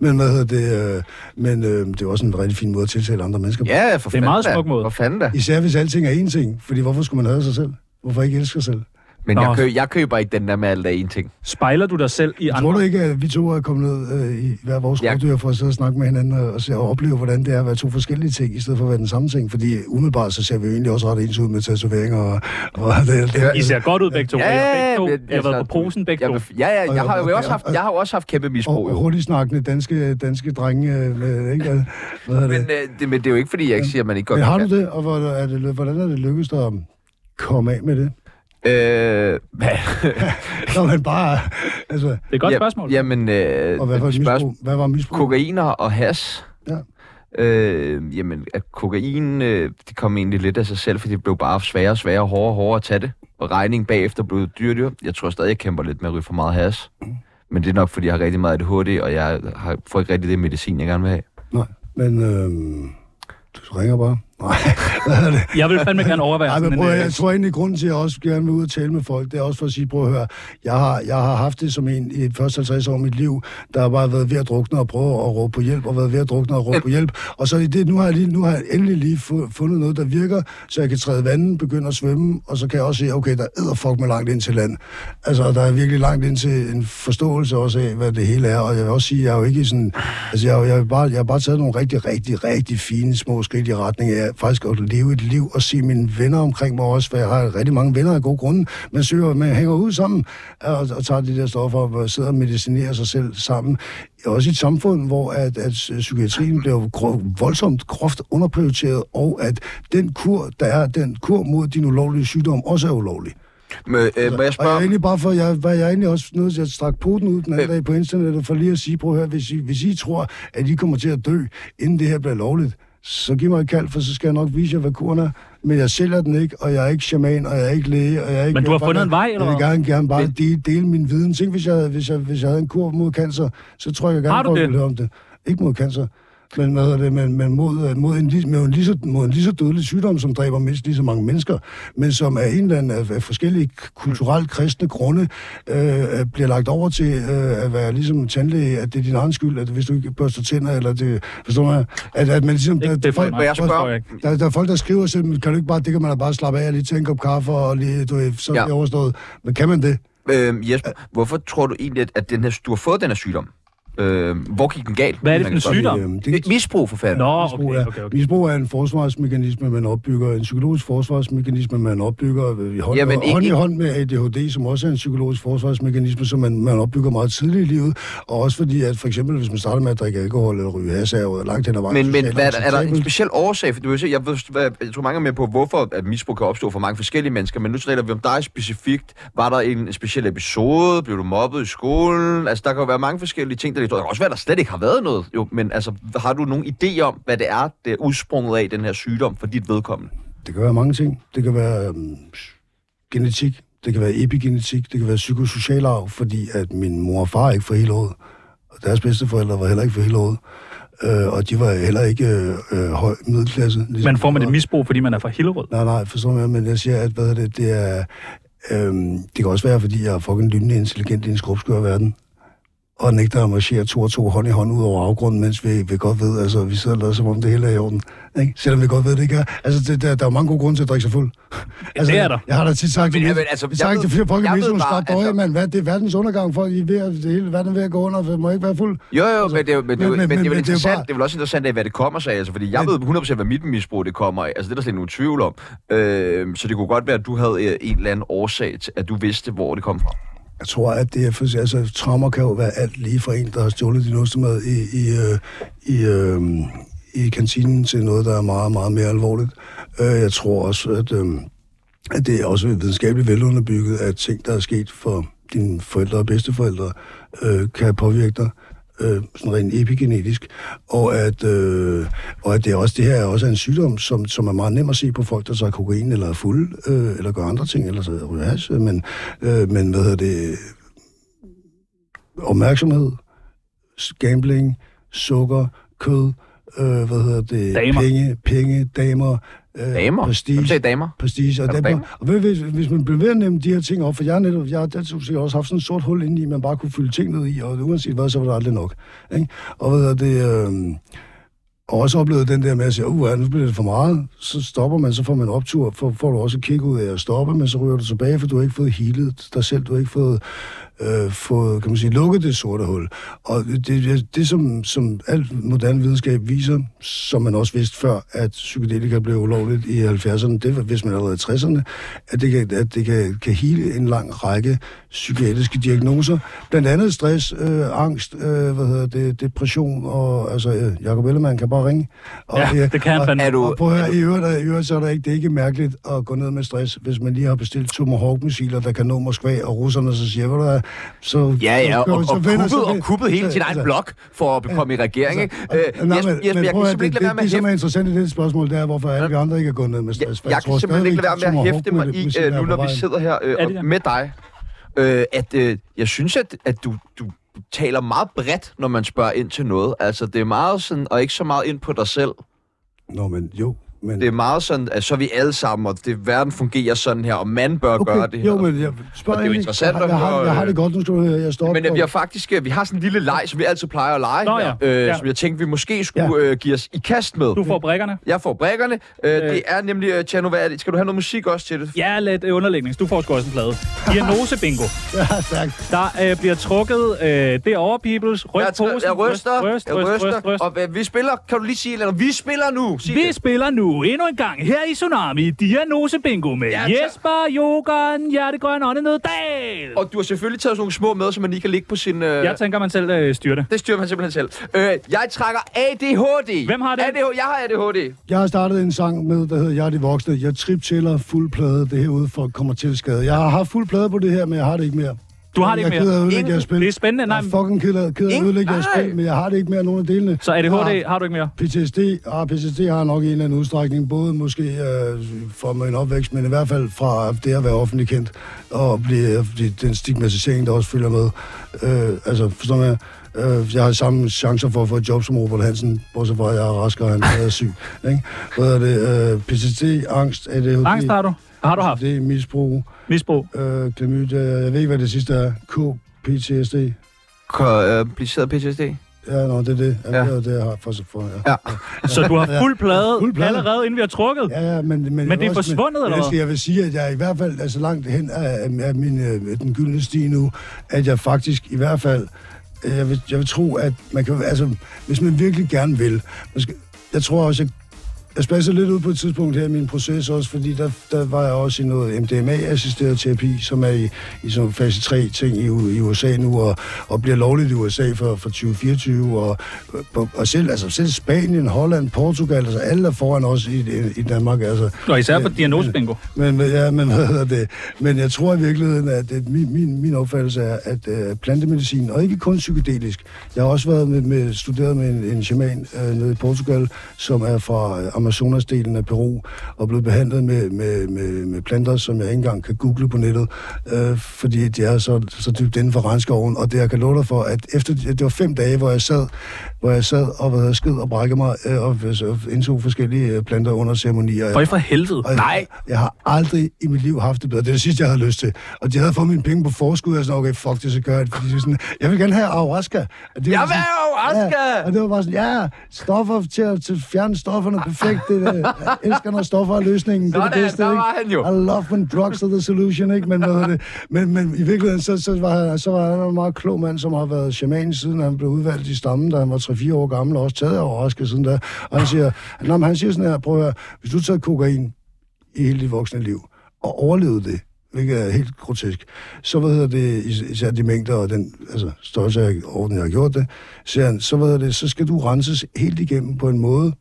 Men hvad hedder det, øh, men øh, det er også en rigtig fin måde at tiltale andre mennesker på. Ja, for Det er en meget smuk måde. For fanden da. Især hvis alting er én ting, fordi hvorfor skulle man have sig selv? Hvorfor ikke elske sig selv? Men Nå. jeg, kø, jeg køber ikke den der med alt af en ting. Spejler du dig selv i Tror du andre? ikke, at vi to er kommet ned øh, i hver vores Ja. rovdyr for at sidde og snakke med hinanden og, og, se, og opleve, hvordan det er at være to forskellige ting, i stedet for at være den samme ting? Fordi umiddelbart så ser vi jo egentlig også ret ens ud med tatoveringer og, og det, det, I ser godt ud begge to. Ja, Ja, men I har været altså, på posen begge Jeg, to. ja, ja, jeg har jo Og- også haft, jeg har også haft kæmpe og, misbrug. og Jo. hurtigt snakkende danske, danske drenge øh, med, ikke? Hvad hedder Men, det? øh, det, men det er jo ikke, fordi jeg ikke siger, at man ikke godt Men har kan. du det, og hvordan er det, hvordan er det lykkedes dig at komme af med det? Øh, hvad? Når man bare, altså, Det er et godt Ja, spørgsmål. Jamen, øh, og hvad var, spørgsmål- misbrug, hvad var misbrug? kokainer og has. Ja. Øh, jamen, at kokain, øh, det kom egentlig lidt af sig selv, fordi det blev bare sværere og sværere, hårdere og hårdere at tage det. Og regningen bagefter blev dyr, dyr. Jeg tror stadig, jeg kæmper lidt med at ryge for meget has. Men det er nok, fordi jeg har rigtig meget ADHD, og jeg har, får ikke rigtig det medicin, jeg gerne vil have. Nej, men øhm, du ringer bare. Jeg vil fandme gerne overveje Nej, sådan men en... prøv, at- øh, jeg tror egentlig, grunden til, at jeg også gerne vil ud og tale med folk, det er også for at sige, prøv at høre, jeg har, jeg har haft det som en i de første 50 år af mit liv, der har bare været ved at drukne og prøve at råbe på hjælp, og været ved at drukne og råbe på hjælp. Og så i det, nu har jeg, lige, nu har jeg endelig lige fu- fundet noget, der virker, så jeg kan træde vandet, begynde at svømme, og så kan jeg også se, okay, der er fuck med langt ind til land. Altså, der er virkelig langt ind til en forståelse også af, hvad det hele er, og jeg vil også sige, jeg er jo ikke sådan, altså, jeg, jeg, bare, jeg har bare taget nogle rigtig, rigtig, rigtig fine små skridt i retning af faktisk at leve et liv og se mine venner omkring mig også, for jeg har rigtig mange venner af gode grunde, men søger, man hænger ud sammen og, og tager de der stoffer og sidder og medicinerer sig selv sammen. Også i et samfund, hvor at, at psykiatrien bliver grov, voldsomt groft underprioriteret, og at den kur, der er, den kur mod din ulovlige sygdom, også er ulovlig. Men, øh, må jeg Og jeg er spørge... egentlig bare for, jeg, var jeg egentlig også nødt til at strække poten ud den anden Øh. dag på internettet, for lige at sige, prøv at høre, hvis I, hvis I tror, at I kommer til at dø, inden det her bliver lovligt, så giv mig et kald, for så skal jeg nok vise jer, hvad kuren er. Men jeg sælger den ikke, og jeg er ikke shaman, og jeg er ikke læge, og jeg er ikke... Men du har jeg fundet en vej, eller Jeg vil gerne, gerne bare dele, dele min viden. Tænk, hvis jeg, hvis, jeg, hvis jeg havde en kur mod cancer, så tror jeg, jeg gerne, ville høre om det. Ikke mod cancer. Men, hvad hedder det, men, men mod, øh, mod, en, med en lige så, mod en lige så dødelig sygdom, som dræber mindst lige så mange mennesker, men som af en eller anden af, af forskellige kulturelt kristne grunde øh, bliver lagt over til øh, at være ligesom tandlæge, at det er din egen skyld, at hvis du ikke børster tænder, eller det, forstår man, at, at man ligesom... Det, der- det er folk- jeg mig. spørge- jeg ikke. der, der er folk, der skriver selv, men kan du ikke bare, det kan man da bare slappe af og lige tage en kop kaffe, og lige, du ved, så er Ja. det overstået. Men kan man det? Øh, Jesper, hvorfor tror du egentlig, at- at den her, du har fået den her sygdom? Øh, hvor gik den galt? Hvad er det for en sygdom? Øhm, Det, misbrug for fanden. Nå, Misbrug, okay, er, okay, okay. misbrug er en forsvarsmekanisme, man opbygger, en psykologisk forsvarsmekanisme, man opbygger i hånd, Jamen, Jamen, ikke- hånd i hånd med ADHD, som også er en psykologisk forsvarsmekanisme, som man, man opbygger meget tidligt i livet, og også fordi, at for eksempel, hvis man starter med at drikke alkohol eller ryge has, er jo langt hen ad vejen. Men, men hvad, er, der, er der en speciel årsag? For du vil se, jeg, ved, jeg tror mange er med på, hvorfor at misbrug kan opstå for mange forskellige mennesker, men nu taler vi om dig specifikt. Var der en speciel episode? Blev du mobbet i skolen? Altså, der kan jo være mange forskellige ting. Der, der kan også være, der slet ikke har været noget. Jo, men altså, har du nogen idé om, hvad det er, det er udsprunget af, den her sygdom, for dit vedkommende? Det kan være mange ting. Det kan være øhm, genetik, det kan være epigenetik, det kan være psykosocial arv, fordi at min mor og far er ikke for hele året, og deres bedsteforældre var heller ikke for hele året. Øh, og de var heller ikke øh, øh, høj middelklasse. Ligesom Men får man et misbrug, fordi man er fra Hillerød? Nej, nej, forstår mig, men jeg siger, at hvad er det, det er... Øhm, det kan også være, fordi jeg er fucking lynende intelligent i en skrubskør verden. Og nægter at marchere to og to hånd i hånd ud over afgrunden, mens vi, vi godt ved, altså vi sidder og lader som om det hele er i orden. Ikke? Selvom vi godt ved, det ikke er. Altså, det, der, der er mange gode grunde til at drikke sig fuld. altså, det er der. Jeg har da tit sagt Men til jeg altså, jeg sagt til flere folk bare, stop altså- altså, mand, hvad, det er verdens undergang, folk I ved, at det hele verden er ved at gå under, det må ikke være fuld. Jo, jo, men det men, det men- men, men- det er vel det bare- det er vel også interessant af, hvad det kommer sig af, altså, fordi jeg Men- ved 100% hvad mit misbrug det kommer af, altså det er der slet nogen tvivl om. Øh, så det kunne godt være, at du havde øh, en eller anden årsag til, at du vidste, hvor det kom fra. Jeg tror, at det er for, altså, traumer kan jo være alt lige fra en, der har stjålet din ostemad i, i, øh, i, øh, i kantinen til noget, der er meget, meget mere alvorligt. Øh, jeg tror også, at, øh, at det er også videnskabeligt velunderbygget, at ting, der er sket for dine forældre og bedsteforældre øh, kan påvirke dig øh, sådan rent epigenetisk, og at, øh, og at det er også det her er også en sygdom, som, som er meget nem at se på folk, der tager kokain eller er fulde, øh, eller gør andre ting, eller så ryger hash, øh, men, øh, men hvad hedder det, opmærksomhed, gambling, sukker, kød, øh, hvad hedder det, Damer. penge, penge, damer, øh, Damer? prestige, Hvem sagde damer? prestige. Og, Er der, damer? og hvis, hvis man bliver ved at nævne de her ting op, for jeg har netop, jeg har der, også haft sådan et sort hul inde i, man bare kunne fylde ting ned i, og uanset hvad, så var der aldrig nok. Ikke? Og jeg, det, øh, og også oplevet den der med at sige, uh, nu bliver det for meget, så stopper man, så får man optur, for, får du også et kick ud af at stoppe, men så ryger du tilbage, for du har ikke fået healet dig selv, du har ikke fået, øh, fået kan man sige, lukket det sorte hul. Og det, det, det som, som alt moderne videnskab viser, som man også vidste før, at psykedelika blev ulovligt i 70'erne, det var, hvis man allerede i 60'erne, at det, kan, at det kan, kan hele en lang række psykiatriske diagnoser, blandt andet stress, øh, angst, øh, hvad hedder det, depression, og altså, øh, Jacob Ellemann kan bare ringe. Og, Ja, øh, det kan han og. Er du- og prøv at høre, i øvrigt, i øvrigt, så er der ikke, det er ikke mærkeligt at gå ned med stress, hvis man lige har bestilt Tomahawk-missiler, der kan nå Moskva, og russerne så siger, hvad der er, så... Ja, ja, og, så og, kuppet, så- og kuppet hele sin egen altså- blok for at komme i regering, ikke? Øh, Nej, men, men jeg prøv kan at, simpelthen det, som er interessant i det spørgsmål, det er, hvorfor alle vi andre ikke er gået ned med jeg, stress. For jeg kan simpelthen ikke lade være med at hæfte mig i, øh, nu når vi sidder her øh, med dig, øh, at jeg synes, at, at du, du taler meget bredt, når man spørger ind til noget. Altså, det er meget sådan, og ikke så meget ind på dig selv. Nå, men jo, men... Det er meget sådan, at så er vi alle sammen, og det, verden fungerer sådan her, og man bør okay, gøre det her. Jo, men jeg spørger Og det er jo interessant jeg, jeg, har, jeg har øh, det godt, nu skal jeg står op Men øh, på- vi har faktisk øh, vi har sådan en lille leg, som vi altid plejer at lege Nå her, ja, øh, ja. som jeg tænkte, vi måske skulle øh, give os i kast med. Du får brækkerne. Jeg får brækkerne. Øh, Øh. det er nemlig, øh, Tjano, hvad er det? Skal du have noget musik også til det? Ja, lidt underlægning. Du får sgu også en plade. Diagnose bingo. Ja, stærkt. Der øh, bliver trukket øh, det over, Peoples. Ryst jeg, tr- posen. jeg ryster, Ryst, jeg ryst, ryster, ryst, ryst. og øh, vi spiller, kan du lige sige, eller vi spiller nu, sig Vi det. spiller nu endnu en gang her i Tsunami Diagnose Bingo med Ja. Jesper, Jogan, Hjertegrøn, Åndenød, Dal. Og du har selvfølgelig taget sådan nogle små med, som man lige kan lægge på sin... Øh, Jeg tænker, man selv øh, styrer det. det styrer man simpelthen selv. Øh, jeg trækker ADHD. Hvem har det? ADHD. Jeg har ADHD. Jeg har startet en sang med, der hedder Jeg er de voksne. Jeg triptæller fuld plade. Det herude folk kommer til skade. Jeg har haft fuld plade på det her, men jeg har det ikke mere. Du har det jeg ikke er mere. ødelægge Ingen- jeres spil. Det er spændende. Nej, Jeg er fucking ked af, ked af at ødelægge jeres spil, men jeg har det ikke mere nogen af delene. så ADHD Jeg har du ikke mere. PTSD, ah, PTSD har jeg nok en eller anden udstrækning, både måske øh, fra min opvækst, men i hvert fald fra det at være offentlig kendt, og blive, blive den stigmatisering, der også følger med. Øh, altså, forstår man, øh, jeg har samme chancer for at få et job som Robert Hansen, bortset fra, at jeg er rask, og han er syg. Ikke? Hvad er det? Øh, PTSD, angst, ADHD, Angst har du. Har du haft? Det er misbrug, Misbrug. øh, klamydia, jeg ved ikke, hvad det sidste er, K, PTSD. Kompliceret PTSD. Ja, nå, det er det. Ja, Ja. det er det, jeg har for, for ja. Ja. Så du har fuld plade, Fuld plade. allerede, inden vi har trukket? Ja, ja, men... Men, Men jeg det er også- forsvundet, men, eller jeg hvad? jeg vil sige, at jeg i hvert fald er så langt hen af, af min, øh, den gyldne sti nu, at jeg faktisk i hvert fald... øh, Jeg vil, jeg vil tro, at man kan... Altså, hvis man virkelig gerne vil... Man skal, jeg tror også, jeg jeg spasser lidt ud på et tidspunkt her i min proces også, fordi der, der var jeg også i noget MDMA-assisteret terapi, som er i, i sådan fase 3 ting i, i USA nu, og, og bliver lovligt i USA for, for 2024, og, og, og selv, altså, selv Spanien, Holland, Portugal, altså alle er foran os i, i, i Danmark, altså. Og især på Ja, Diagnose Bingo. Men, men- ja, men hvad hedder det? Men jeg tror i virkeligheden, at det, min, min, min opfattelse er, at uh, plantemedicin, og ikke kun psykedelisk, jeg har også været med, med studeret med en, en shaman uh, nede i Portugal, som er fra uh, Amazonas-delen af Peru, og blevet behandlet med, med, med, med planter, som jeg ikke engang kan google på nettet, uh, fordi de er så, så dybt inden for regnskoven, og det jeg kan love dig for, at efter, det var fem dage, hvor jeg sad, hvor jeg sad og hvad sked og brækkede mig, uh, og, og indtog forskellige øh, planter under ceremonier. For i for helvede. Jeg, Jeg har aldrig i mit liv haft det bedre. Det er det sidste, jeg havde lyst til. Og de havde fået mine penge på forskud, og jeg sådan, okay, fuck det, så gør jeg det. Fordi de sådan, jeg vil gerne have ayahuasca. Og det Jeg vil have ayahuasca! Ja, og det var bare sådan, ja, stoffer til at, til fjerne stofferne, perfekt. Det, er det. jeg elsker, når stoffer er løsningen. Det er det Sådan, bedste, der ikke? var han jo. I love when drugs are the solution, ikke? Men, det? men, men i virkeligheden, så, så, var, han, så var han en meget klog mand, som har været shaman siden han blev udvalgt i stammen, da han var 3-4 år gammel, og også taget af ayahuasca siden da. Og han siger, nå, han siger sådan her, prøv at høre, hvis du tager kokain i hele dit voksne liv, og overlevede det, hvilket er helt grotesk, så hvad hedder det, is- især de mængder og den altså, størrelse af orden, jeg har gjort det, siger han, så, hvad hedder det, så skal du renses helt igennem på en måde,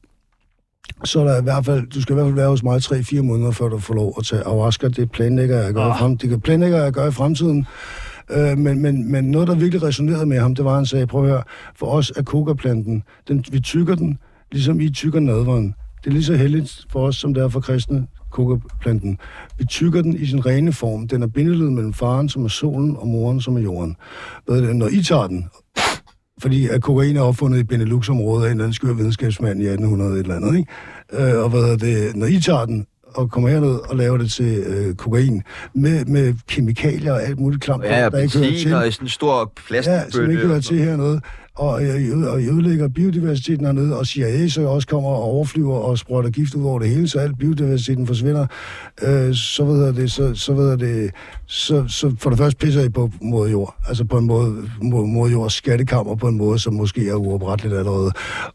så er der i hvert fald, du skal i hvert fald være hos mig 3-4 måneder, før du får lov at tage ayahuasca. Det planlægger jeg at gøre, ah. frem, det planlægger jeg at gøre i fremtiden. Øh, men, men, men noget, der virkelig resonerede med ham, det var, at han sagde, prøv at høre, for os er kokaplanten, den, vi tykker den, ligesom I tykker nadveren. Det er lige så heldigt for os, som det er for kristne, kokaplanten. Vi tykker den i sin rene form. Den er bindeled mellem faren, som er solen, og moren, som er jorden. Når I tager den, fordi at kokain er opfundet i Benelux-området af en eller anden skør videnskabsmand i 1800 et eller andet, ikke? Øh, og hvad det, når I tager den og kommer herned og laver det til øh, kokain med, med kemikalier og alt muligt klamt, Ja, der ikke hører til. og i sådan en stor Ja, som ikke hører til hernede. Og, øh, og ødelægger biodiversiteten hernede, og CIA så også kommer og overflyver og sprøjter gift ud over det hele, så al biodiversiteten forsvinder. Øh, så ved jeg det, så, så ved jeg det, så, så for det første pisser I på mod jord, altså på en måde, mod, mod jords skattekammer på en måde, som måske er uopretteligt allerede.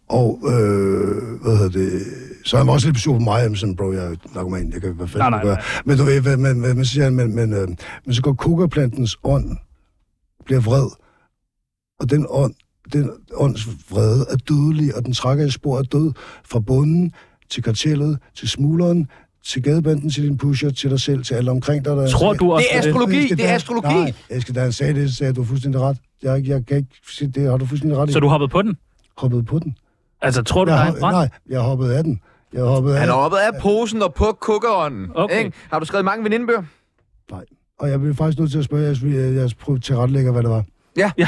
Og, øh, hvad hedder det, så er han også lidt sur på mig, sådan, bro, jeg er narkoman, jeg kan hvad fanden Nej, nej, gøre. nej. Men du ved, men, men, men, så siger han, men, men, øh, men så går kokaplantens ånd, bliver vred, og den ånd, den ånds vrede er dødelig, og den trækker et spor af død fra bunden til kartellet, til smugleren, til gadebanden, til din pusher, til dig selv, til alle omkring dig. Der Tror du også Det er astrologi, Eske, det er astrologi. Nej, Eske, da han sagde det, så sagde jeg, du har fuldstændig ret. Jeg, jeg kan ikke sige det, har du fuldstændig ret i. Så du hoppede på den? hoppede på den? Altså, tror du, Jeg, der er en brand? nej, jeg hoppede af den. Jeg hoppede af Han er oppe af posen og på kukkeren. Okay. Ikke? Har du skrevet mange venindebøger? Nej. Og jeg blev faktisk nødt til at spørge jeres, jeres til retlægger, hvad det var. Ja. Ja,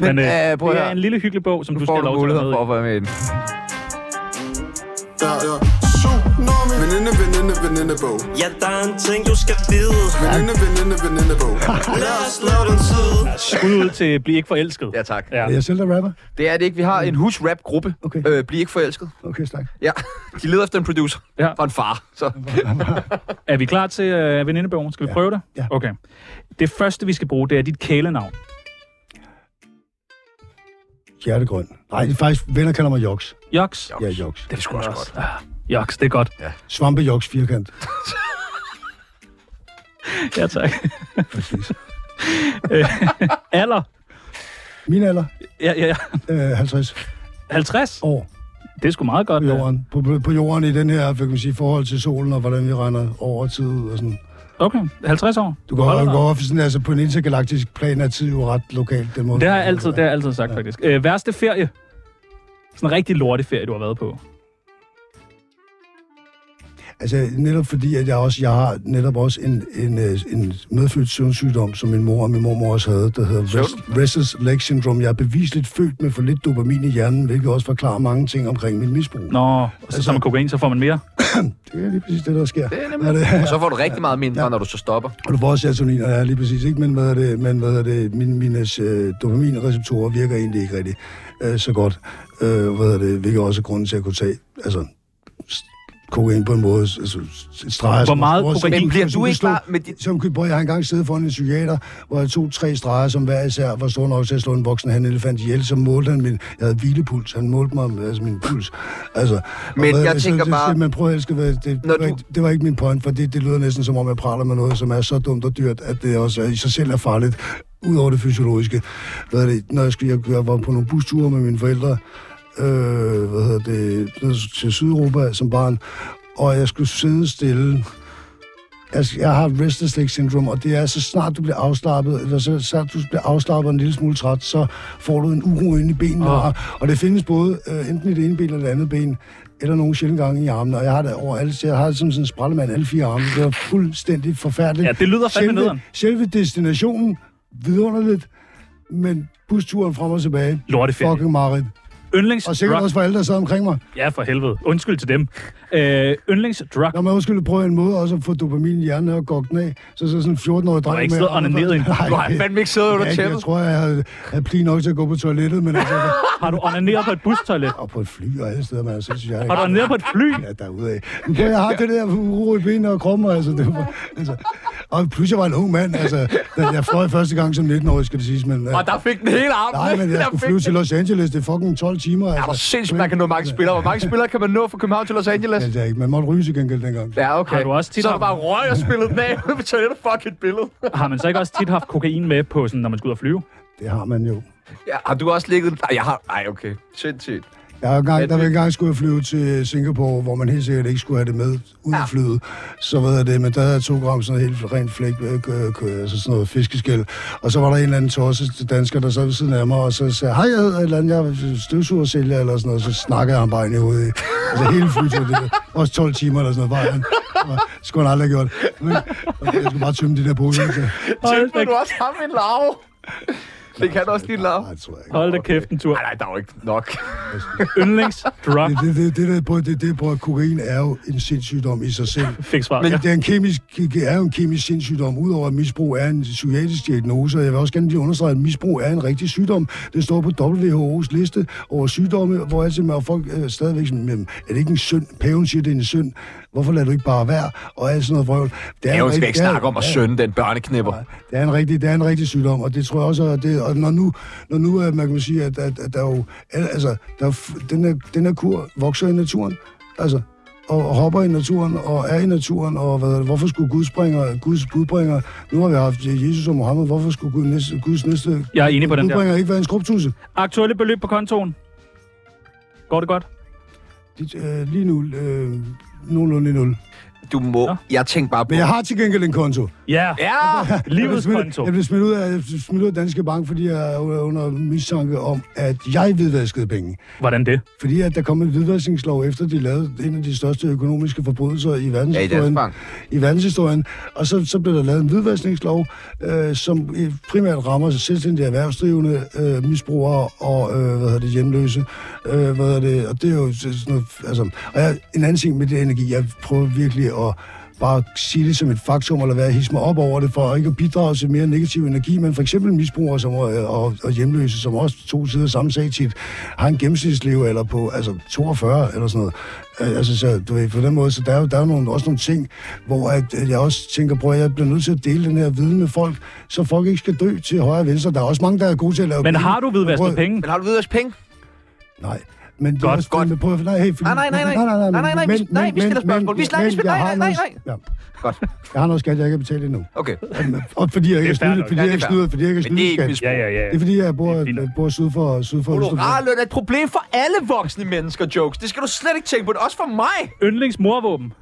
men øh, øh, prøv det er en lille hyggelig bog, som du skal du have lov til at være for med at være med i. Ja, ja. Tsunami. Veninde, veninde, venindebog. Ja, der er en ting, du skal vide. Veninde, veninde, venindebog. Lad os lave den tid. Skud ud til Bliv ikke forelsket. Ja, tak. Ja. Er jeg selv, der rapper? Det er det ikke. Vi har en husrap-gruppe. Okay. Øh, Bliv ikke forelsket. Okay, stak. Ja, de leder efter en producer. Ja. For en far. Så. Er vi klar til øh, venindebogen? Skal vi prøve det? Ja. Okay. Det første, vi skal bruge, det er dit kælenavn. Hjertegrøn. Nej, det er faktisk, venner kalder mig Joks. Joks. Ja, Joks. Det er sgu også godt. Ah, Joks, det er godt. Svampe Joks firkant. Ja, tak. Præcis. Øh, Alder? Min alder, Ja, ja, ja. øh, 50 50? år Det er sgu meget godt. på ja. jorden. På, på, på jorden i den her, kan man sige, forhold til solen, og hvordan vi regner over tid og sådan. Okay, 50 år. Du går, Hold da du op. går sådan, altså på en intergalaktisk plan er tid jo ret lokalt. Den måde. Det har jeg altid, det har jeg altid sagt, faktisk. Øh, værste ferie? Sådan en rigtig lortig ferie, du har været på. Altså netop fordi, at jeg også, jeg har netop også en, en, øh, en medfødt søvnsygdom, som min mor og min mormor også havde, der hedder rest, restless leg syndrome. Jeg er bevisligt født med for lidt dopamin i hjernen, hvilket også forklarer mange ting omkring mit misbrug. Nå, og så som med kokain, så får man mere. Det er lige præcis det, der sker. Det er nemlig. det, Og så får du rigtig meget mindre, Ja. når du så stopper. og du får også serotonin, og ja, lige præcis, ikke? Men hvad er det, men hvad er det, mine, mine øh, dopaminreceptorer virker egentlig ikke rigtig øh, så godt. Øh, hvad er det, hvilket også er grunden til at kunne tage, altså, kokain på en måde, altså, streger. Hvor meget som- kokain bliver du ikke bare med dit... Som kunne, jeg har engang siddet foran en psykiater, hvor jeg tog tre streger, som hver især var stor nok til at slå en voksen han elefant ihjel, så målte han min, jeg havde hvilepuls, han målte mig, altså min puls. Altså, Men og hvad- jeg så- tænker så- bare- Men prøv at elske, hvad- det, det, Når var du- ikke, det var ikke min point, for det, det lyder næsten som om, jeg praler med noget, som er så dumt og dyrt, at det også er, i sig selv er farligt, udover det fysiologiske. Hvad er det, når jeg, skulle, jeg, jeg var på nogle busture med mine forældre, øh, hvad hedder det, til Sydeuropa som barn, og jeg skulle sidde stille. Jeg, jeg har restless leg syndrome, og det er, så snart du bliver afslappet, eller så snart du bliver afslappet og en lille smule træt, så får du en uro inde i benene. Åh. Og, og det findes både øh, enten i det ene ben eller det andet ben, eller nogle sjældne gange i armene. Og jeg har det over alle, jeg har det som sådan en sprællemand alle fire arme. Det var fuldstændig forfærdeligt. Ja, det lyder fandme selve, selve destinationen, vidunderligt, men busturen frem og tilbage, Lorteferie. fucking mareridt. Yndlings Og sikkert drug. også for alle, der sad omkring mig. Ja, for helvede. Undskyld til dem. Øh, yndlings drug. Når man skulle prøve en måde også at få dopamin i hjernen og gokke den af, så så sådan en 14-årig dreng... har ikke siddet og onaneret i en- Nej, Du har fandme ikke siddet under tæppet. jeg tror, jeg havde, havde pli nok til at gå på toilettet, men altså... Har du onaneret på et bustoilet? og på et fly og alle steder, man så synes jeg... Har du onaneret på et fly? Ja, derudad. Men prøv, jeg har det der uro i benene og kroppen, altså. Det var, altså. Og plus, jeg var en ung mand, altså. da Jeg fløj første gang som 19-årig, skal det siges, men... øh, Og der fik den hele arm. Nej, men jeg Der skulle flyve til Los Angeles. Det er fucking 12 timer, Ja, altså. hvor sindssygt, man kan nå mange spillere. Hvor mange spillere kan man nå fra København til Los Angeles? Det er ikke. Man måtte ryge til gengæld dengang. Ja, okay. Har du også tit så er haft- der bare røg og spillet den af på toilettet. Fuck et billede. Har man så ikke også tit haft kokain med på, sådan, når man skal ud og flyve? Det har man jo. Ja, har du også ligget... Nej, jeg har... Nej, okay. Sindssygt. Jeg har engang, der var engang skulle jeg flyve til Singapore, hvor man helt sikkert ikke skulle have det med ud af flyet. Så ved jeg det, men der havde jeg to gram sådan noget helt rent flæk, øh, altså sådan noget fiskeskæl. Og så var der en eller anden tosset dansker, der sad ved siden af mig, og så sagde, hej, jeg hedder et eller andet, jeg er støvsugersælger, eller sådan noget, så snakkede han bare ind i hovedet. Altså hele flyet, det også 12 timer eller sådan noget, var han. Det skulle han aldrig have gjort. Jeg skulle bare tømme de der poser. Tilbyder du også ham en lav? Det kan også din det ikke. Hold da kæft en tur. Nej, nej, der er jo ikke nok. Yndlingsdrug. Det, det, det, det, der, på, det, det på, at kokain er jo en sindssygdom i sig selv. Fik svar. Men Ja. det er, en kemisk, det er jo en kemisk sindssygdom, udover at misbrug er en psykiatrisk diagnose, og jeg vil også gerne lige understrege, at misbrug er en rigtig sygdom. Det står på WHO's liste over sygdomme, hvor altså med folk øh, stadigvæk sådan, "Men er det ikke en synd? Paven siger, det er en synd. Hvorfor lader du ikke bare være? Og alt sådan noget vrøvl. Det Jeg en skal rigtig- ikke er- snakke om at ja, sønde den børneknipper. det er en rigtig, det er en rigtig sygdom, og det tror jeg også, at det, og når nu, når nu er, man kan sige, at, at, at der er jo, altså, der er, den, her, den her kur vokser i naturen, altså, og, hopper i naturen, og er i naturen, og hvad, er det, hvorfor skulle Gud springer, Guds budbringer, nu har vi haft Jesus og Mohammed, hvorfor skulle Gud næste, Guds næste Jeg er enig på den der. budbringer ikke være en skrubtusse? Aktuelle beløb på kontoen. Går det godt? Det, øh, lige nu, øh, nogenlunde i nul. Du må... Nå. Jeg tænker bare på... Men jeg har til gengæld en konto. Ja. Ja! Jeg Livets smidt, konto. jeg blev smidt ud, af, jeg smidt ud af Danske Bank, fordi jeg er under mistanke om, at jeg hvidvaskede penge. Hvordan det? Fordi at der kom en hvidvaskningslov efter, de lavede en af de største økonomiske forbrydelser i Ja, i verdenshistorien. Dansk Bank. i verdenshistorien. Og så, så blev der lavet en hvidvaskningslov, øh, som i- primært rammer selvstændige erhvervsdrivende, øh, misbrugere og øh, hvad hedder det, hjemløse. Øh, hvad hedder det, og det er jo sådan noget, altså, og jeg, en anden ting med det energi, jeg prøver virkelig at bare sige det som et faktum, eller være hisse mig op over det, for ikke at bidrage til mere negativ energi, men for eksempel misbrugere som, øh, og, og hjemløse, som også to sider samme sag tit, har en gennemsnitslevealder på altså 42 eller sådan noget. Øh, altså, så, du ved, på den måde, så der er jo der er nogle, også nogle ting, hvor at, at jeg også tænker, prøv at jeg bliver nødt til at dele den her viden med folk, så folk ikke skal dø til højre og venstre. Der er også mange, der er gode til at lave Men penge. har du hvidvasket penge? Men har du videre penge? Nej. Men det Godt, godt. Prøv at, nej, hey, Nej, nej, nej, nej. nej, nej, Nej, nej, nej, vi- men- nej, vi men- stiller spørgsmål. Vi snakker- vi spiller- nej, nej, nej. Ja. Godt. Jeg har noget skat, jeg ikke har betalt endnu. Okay. Og fordi jeg ikke er er nok. fordi jeg det ikke er snyder, fordi jeg ikke er er snydt misbrug. Ja, ja, ja. Det er fordi, jeg bor, bor syd for, syd for Østerbro. Honorarløn er et problem for alle voksne mennesker, jokes. Det skal du slet ikke tænke på. Det er også for mig. Yndlingsmorvåben.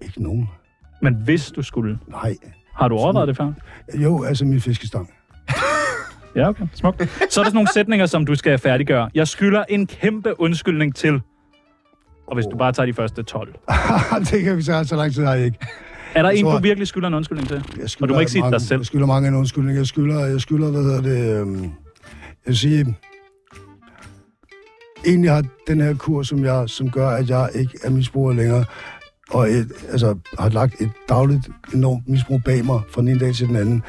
Ikke nogen. Men hvis du skulle, Nej. har du overvejet det før? Jo, altså min fiskestang. Ja, okay. Smukt. Så er der sådan nogle sætninger, som du skal færdiggøre. Jeg skylder en kæmpe undskyldning til. Og hvis du bare tager de første 12. det kan vi så så lang tid har jeg ikke. Er der Jeg en, tror- du virkelig skylder en undskyldning til? Jeg Og du må ikke sige mange, dig selv. Jeg skylder mange en undskyldning. Jeg skylder, jeg skylder hvad hedder det, øhm, jeg vil sige, egentlig har den her kur, som, jeg, som gør, at jeg ikke er misbruger længere, og et, altså, har lagt et dagligt enormt misbrug bag mig fra den ene dag til den anden,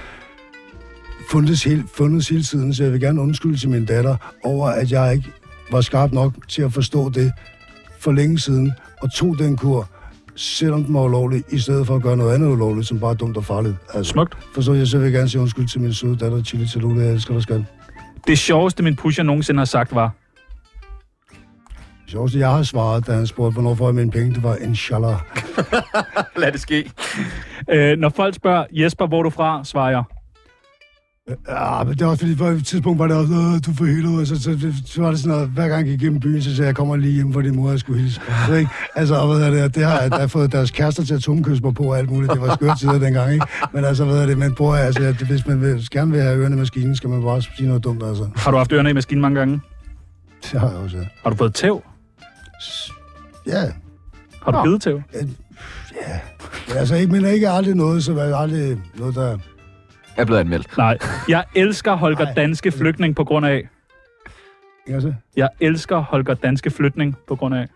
fundet, hele, fundet hele tiden, så jeg vil gerne undskylde til min datter over, at jeg ikke var skarp nok til at forstå det for længe siden, og tog den kur, selvom den var ulovlig, i stedet for at gøre noget andet ulovligt, som bare er dumt og farligt. Altså, Smukt. Forstår jeg, så vil jeg gerne sige undskyld til min søde datter, Chili Talula. Jeg elsker dig, skat. Det sjoveste, min pusher nogensinde har sagt, var... Det sjoveste, jeg har svaret, da han spurgte, hvornår får jeg mine penge, det var inshallah. Lad det ske. Øh, når folk spørger, Jesper, hvor er du fra, svarer jeg. Ja, men det er også fordi, på et tidspunkt var det også, "Åh, du får helvede, så, så, så, så, var det sådan noget, hver gang jeg gik igennem byen, så sagde jeg, jeg kommer lige hjem, hvor din mor jeg skulle hilse. Så, ikke? Altså, og hvad er det, det har der har fået deres kærester til at tungkysse mig på og alt muligt. Det var skøre tider dengang, ikke? Men altså, hvad er det, men bror, altså, at hvis man vil, gerne vil have ørerne i maskinen, skal man bare sige noget dumt, altså. Har du haft ørerne i maskinen mange gange? Det har jeg også, ja. Har du fået tæv? Ja, Har du Nå. givet tæv? Men altså, ikke, men ikke aldrig noget, så var aldrig noget, der... Jeg er blevet anmeldt. Nej. Jeg elsker Holger Nej. Danske Flygtning på grund af... Ikke? Jeg elsker Holger Danske Flytning på grund af...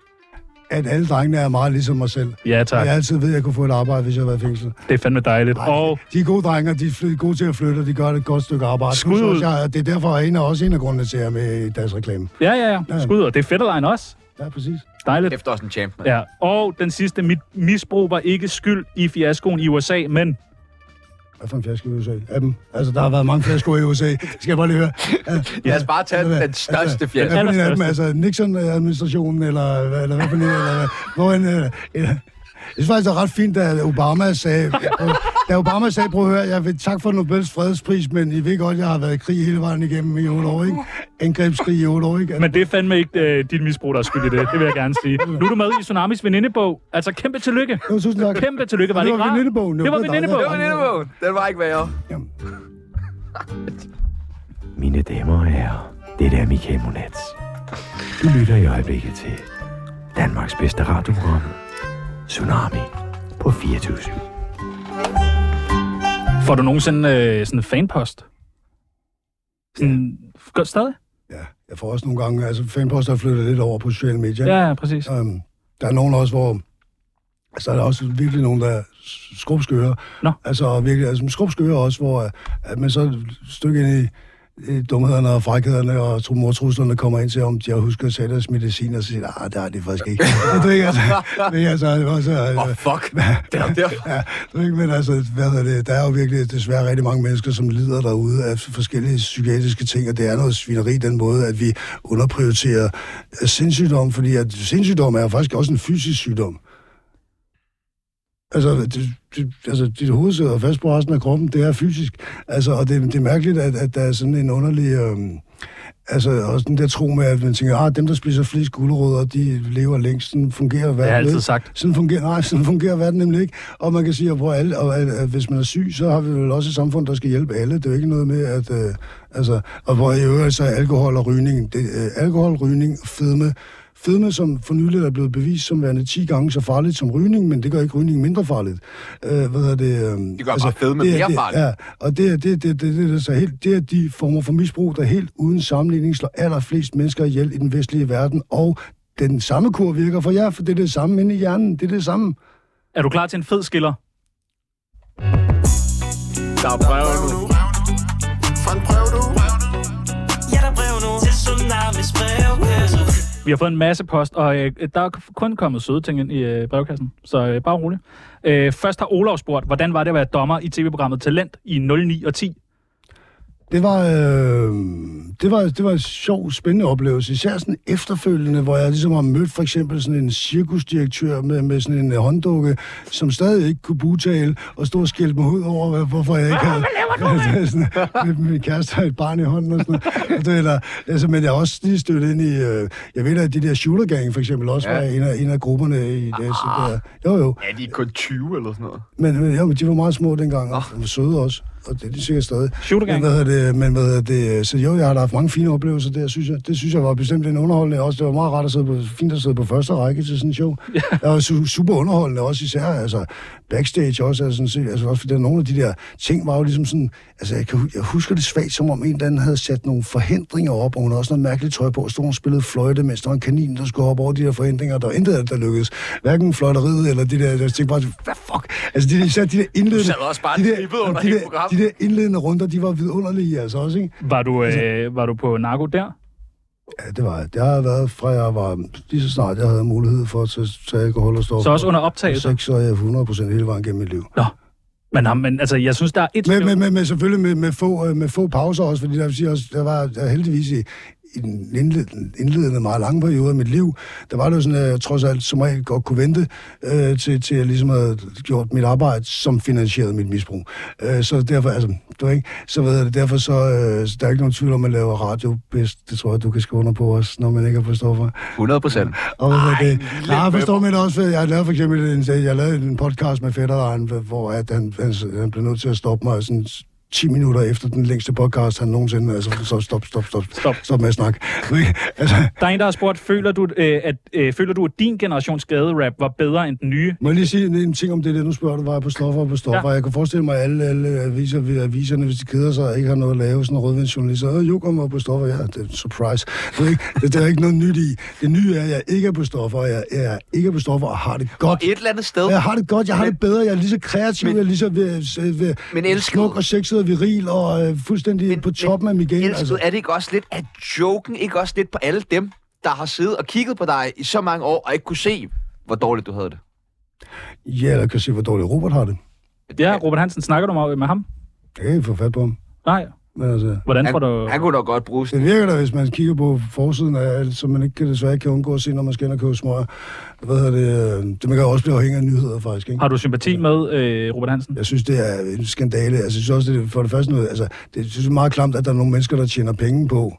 At alle drengene er meget ligesom mig selv. Ja, Og tak. jeg altid ved, at jeg kunne få et arbejde, hvis jeg var i fængsel. Det er fandme dejligt. Ej, Og De er gode drenge, og de er gode til at flytte, og de gør et godt stykke arbejde. Skud ud. jeg, det er derfor, en af også en af grundene til, at jeg er med i deres reklame. ja, ja, ja. Skud, og det er Fetterlein også. Ja, præcis. Dejligt. Efter også en champ, mand. Ja, og den sidste, mit misbrug var ikke skyld i fiaskoen i USA, men Hvad for en fiasko i USA? Af dem. Altså, der har været mange fiaskoer i USA. Skal jeg bare lige høre? Lad os bare tage den største fjerde. hvad for en af dem? Altså, Nixon-administrationen, eller, eller hvad for en? Eller, hvor en, eller, eller, jeg synes faktisk, det er ret fint, da Obama sagde, da Obama sagde, prøv at høre, jeg vil tak for Nobels fredspris, men I ved godt, jeg har været i krig hele vejen igennem i otte år, ikke? angrebskrig i otte år, ikke? Men det er fandme ikke øh, dit misbrug, der er skyld i det. Det vil jeg gerne sige. Nu er du med i Tsunamis venindebog. Altså, kæmpe tillykke. Jo, tusind tak. Kæmpe tillykke. Var det Det ikke var rart? venindebogen. Det var Det var venindebogen. Det var venindebogen. Den var ikke værre. Jamen, Mine damer og herrer, det er Michael Monats. Du lytter i øjeblikket til Danmarks bedste radioprogram, Tsunami på 24 Får du nogensinde øh, sådan en fanpost? Sådan, gør stadig? ja, jeg får også nogle gange, altså fanpost har flyttet lidt over på sociale medier. Ja, ja, præcis. Um, der er nogen også, hvor altså, der er også virkelig nogen, der er skrubskøre. Nå. Altså virkelig, altså skrubskøre også, hvor øh, at man så et stykke ind i dumhederne og frækhederne og mortruslerne kommer ind til, om de har husket at tage deres medicin, og så siger, ah, det har de faktisk ikke. det er ikke, altså, det er altså, også, øh, oh, fuck. Der, der. Ja, det er ikke, men altså, hvad hedder det, der er jo virkelig desværre rigtig mange mennesker, som lider derude af forskellige psykiatriske ting, og det er noget svineri den måde, at vi underprioriterer øh, sindssygdom, fordi at sindssygdom er jo faktisk også en fysisk sygdom. Altså, det, det, altså dit hoved sidder fast på resten af kroppen, det er fysisk. Altså, og det, det er mærkeligt, at, at der er sådan en underlig... Øhm, altså, også den der tro med, at man tænker, ah, dem, der spiser flest gulerødder, de lever længst. Sådan fungerer verden. Det har jeg altid ikke. sagt. Sådan fungerer, nej, sådan fungerer verden nemlig ikke. Og man kan sige, at, hvor alle, og at, at hvis man er syg, så har vi vel også et samfund, der skal hjælpe alle. Det er jo ikke noget med, at... Øh, altså, og hvor i øvrigt så er alkohol og rygning, det, øh, alkohol, rygning fedme, fedme, som for nylig er blevet bevist som værende 10 gange så farligt som rygning, men det gør ikke rygning mindre farligt. Øh, hvad hedder det? Øh, Det gør bare fedme det er- mere det, farligt. Ja, og det er, det, det, det, det, det, er så helt, det er de former for misbrug, der helt uden sammenligning slår allerflest mennesker ihjel i den vestlige verden, og den samme kur virker for jer, for det er det samme inde i hjernen. Det er det samme. Er du klar til en fed skiller? Der er brev nu. Fra en brev. Ja, der er brev nu til Tsunamis brevkasse. Vi har fået en masse post, og øh, der er kun kommet søde ting ind i øh, brevkassen, så øh, bare rolig. Øh, først har Olav spurgt, hvordan var det at være dommer i tv-programmet Talent i 09 og 10? Det var, øh, det, var, det var en sjov, spændende oplevelse. Især sådan efterfølgende, hvor jeg ligesom har mødt for eksempel sådan en cirkusdirektør med, med sådan en øh, hånddukke, som stadig ikke kunne butale, og stod og skældte mig ud over, hvorfor jeg ikke havde... Hvad sådan, med min kæreste og et barn i hånden og sådan noget. Og det, eller, altså, men jeg har også lige stødt ind i... Øh, jeg ved at de der shooter gang for eksempel også Ja. var en af, en af grupperne i det. Så der, jo, jo. Ja, de er kun 20 eller sådan noget. Men, men, jo, men de var meget små dengang, og de var søde også. Og det er de sikkert stadig. Shooter gang. Men hvad det, men hvad det, så jo, jeg har da haft mange fine oplevelser der, synes jeg. Det synes jeg var bestemt en underholdende også. Det var meget rart at sidde på, fint at sidde på første række til sådan en show. Ja. Det var su- super underholdende også især, altså backstage også, altså, sådan, set, altså også fordi nogle af de der ting var jo ligesom sådan, altså jeg, kan, jeg husker det svagt, som om en eller anden havde sat nogle forhindringer op, og hun havde også noget mærkeligt tøj på, og stod og spillede fløjte, mens der var en kanin, der skulle op over de der forhindringer, der var intet af det, der lykkedes. Hverken fløjteriet eller de der, jeg tænkte bare, hvad fuck? Altså de, der- især de der indledende, også bare de der, under de der, programmet. de der indledende runder, de var vidunderlige altså også, ikke? Var du, øh, var du på narko der? Ja, det var det. har været fra jeg var, lige så snart jeg havde mulighed for at tage, tage alkohol og stoffer. Så også under optagelser? Seks, så er jeg 100% hele vejen gennem mit liv. Men, ham- men altså, jeg synes, der er et... Men, men, men, men selvfølgelig med, med, få, øh, med få pauser også, fordi der, vil sige også, der var der heldigvis i, i den indledende, indledende meget lange periode af mit liv, der var det jo sådan, at jeg trods alt som regel godt kunne vente øh, til, til jeg ligesom havde gjort mit arbejde, som finansierede mit misbrug. Øh, så derfor, altså, du ved ikke, så ved jeg det, derfor så, øh, så der er ikke nogen tvivl om, at man laver radio bedst. Det tror jeg, du kan skrive under på os, når man ikke er på stoffer. 100 procent. Og hvad det? Nej, jeg forstår mig også, for jeg lavede for eksempel en, jeg lavede en podcast med fætteren, hvor at han, han, han blev nødt til at stoppe mig sådan 10 minutter efter den længste podcast, han nogensinde, altså, så stop, stop, stop, Stop. stop med at snakke. Ved? Altså, Der er en, der har spurgt, føler du, øh, at, øh, føler du, at din generations gaderap var bedre end den nye? må jeg lige sige en, en ting om det der, nu spørger du, var jeg på stoffer og på stoffer. Ja. Jeg kan forestille mig, at alle, alle aviser, aviserne, hvis de keder sig og ikke har noget at lave, sådan en rødvindsjournalist, så øh, jo, kommer på stoffer, ja, det er en surprise. Det er, ikke, det, det er ikke noget nyt i. Det nye er, at jeg ikke er på stoffer, og jeg, jeg er ikke på stoffer og har det godt. Et eller andet sted. Jeg har det godt, jeg har Men- det bedre, jeg er lige så kreativ, Men- jeg er lige så ved, ved, Men elsket- smuk og sexet og viril og øh, fuldstændig men, på toppen af mit game. Elsket, Altså. er det ikke også lidt, at joken ikke også lidt på alle dem, der har siddet og kigget på dig i så mange år, og ikke kunne se, hvor dårligt du havde det? Ja, eller kan se, hvor dårligt Robert har det. Ja, Robert Hansen, snakker du med, med ham? Jeg kan ikke få fat på ham. Nej. Altså, Hvordan får du... han kunne nok godt bruge sådan. det virker da, hvis man kigger på forsiden af alt, så man ikke kan, desværre ikke kan undgå at se, når man skal ind og købe smøger. Hvad hedder det? øh, Det man kan også blive afhængig af nyheder, faktisk. Ikke? Har du sympati med øh, Robert Hansen? Jeg synes, det er en skandale. Altså, jeg synes også, det er for det første noget, altså, det jeg synes, det er meget klamt, at der er nogle mennesker, der tjener penge på,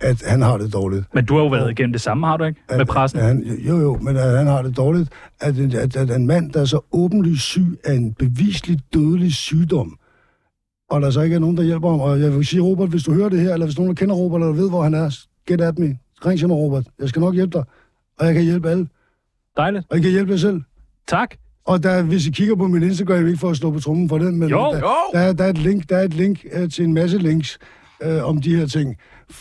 at han har det dårligt. Men du har jo været igennem det samme, har du ikke? Med At- pressen. At han, jo, jo, men at han har det dårligt. At, en- at, at en mand, der er så åbenlyst syg af en bevisligt dødelig sygdom, og der så ikke er nogen, der hjælper ham. Og jeg vil sige, Robert, hvis du hører det her, eller hvis nogen, der kender Robert, eller ved, hvor han er, get at me. Ring til mig, Robert. Jeg skal nok hjælpe dig. Og jeg kan hjælpe alle. Dejligt. Og jeg kan hjælpe jer selv. Tak. Og der, hvis I kigger på min Instagram, ikke for at slå på trummen for den, men Jo. der, der, er- der, er et link, der er et link uh, til en masse links øh, om de her ting,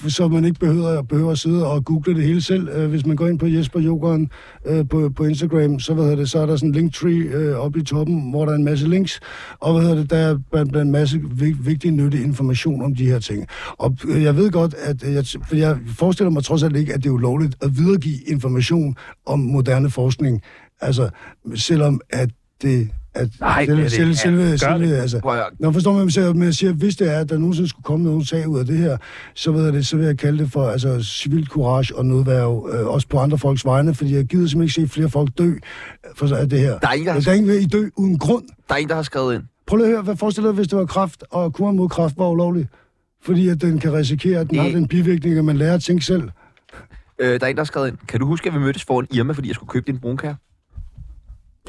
så man ikke behøver, behøver at sidde og google det hele selv. Øh, hvis man går ind på Jesper Jokeren øh, på, på Instagram, så, hvad hedder det, så er der sådan en linktree øh, oppe i toppen, hvor der er en masse links, og hvad hedder det, der er blandt en masse vigtig nyttig information om de her ting. Og øh, jeg ved godt, at øh, jeg, for jeg forestiller mig trods alt ikke, at det er ulovligt at videregive information om moderne forskning, altså selvom at det at Nej, selve, det er det. selve, Ja, selve, det. altså, Prøv at høre. Nå, forstår man, så man siger, hvis det er, at der nogensinde skulle komme nogen sag ud af det her, så, ved jeg det, så vil jeg kalde det for altså, civil courage og nødværv, øh, også på andre folks vegne, fordi jeg gider simpelthen ikke se flere folk dø for af det her. Der er ingen, der har, Der er ingen ved, I dø uden grund. der er en, der har skrevet ind. Prøv lige at høre, hvad forestiller dig, hvis det var kraft, og kuren mod kraft var ulovlig? Fordi at den kan risikere, at den Det- har den bivirkning, at man lærer at tænke selv. Øh, der er en, der har skrevet ind. Kan du huske, at vi mødtes foran Irma, fordi jeg skulle købe din brunkær?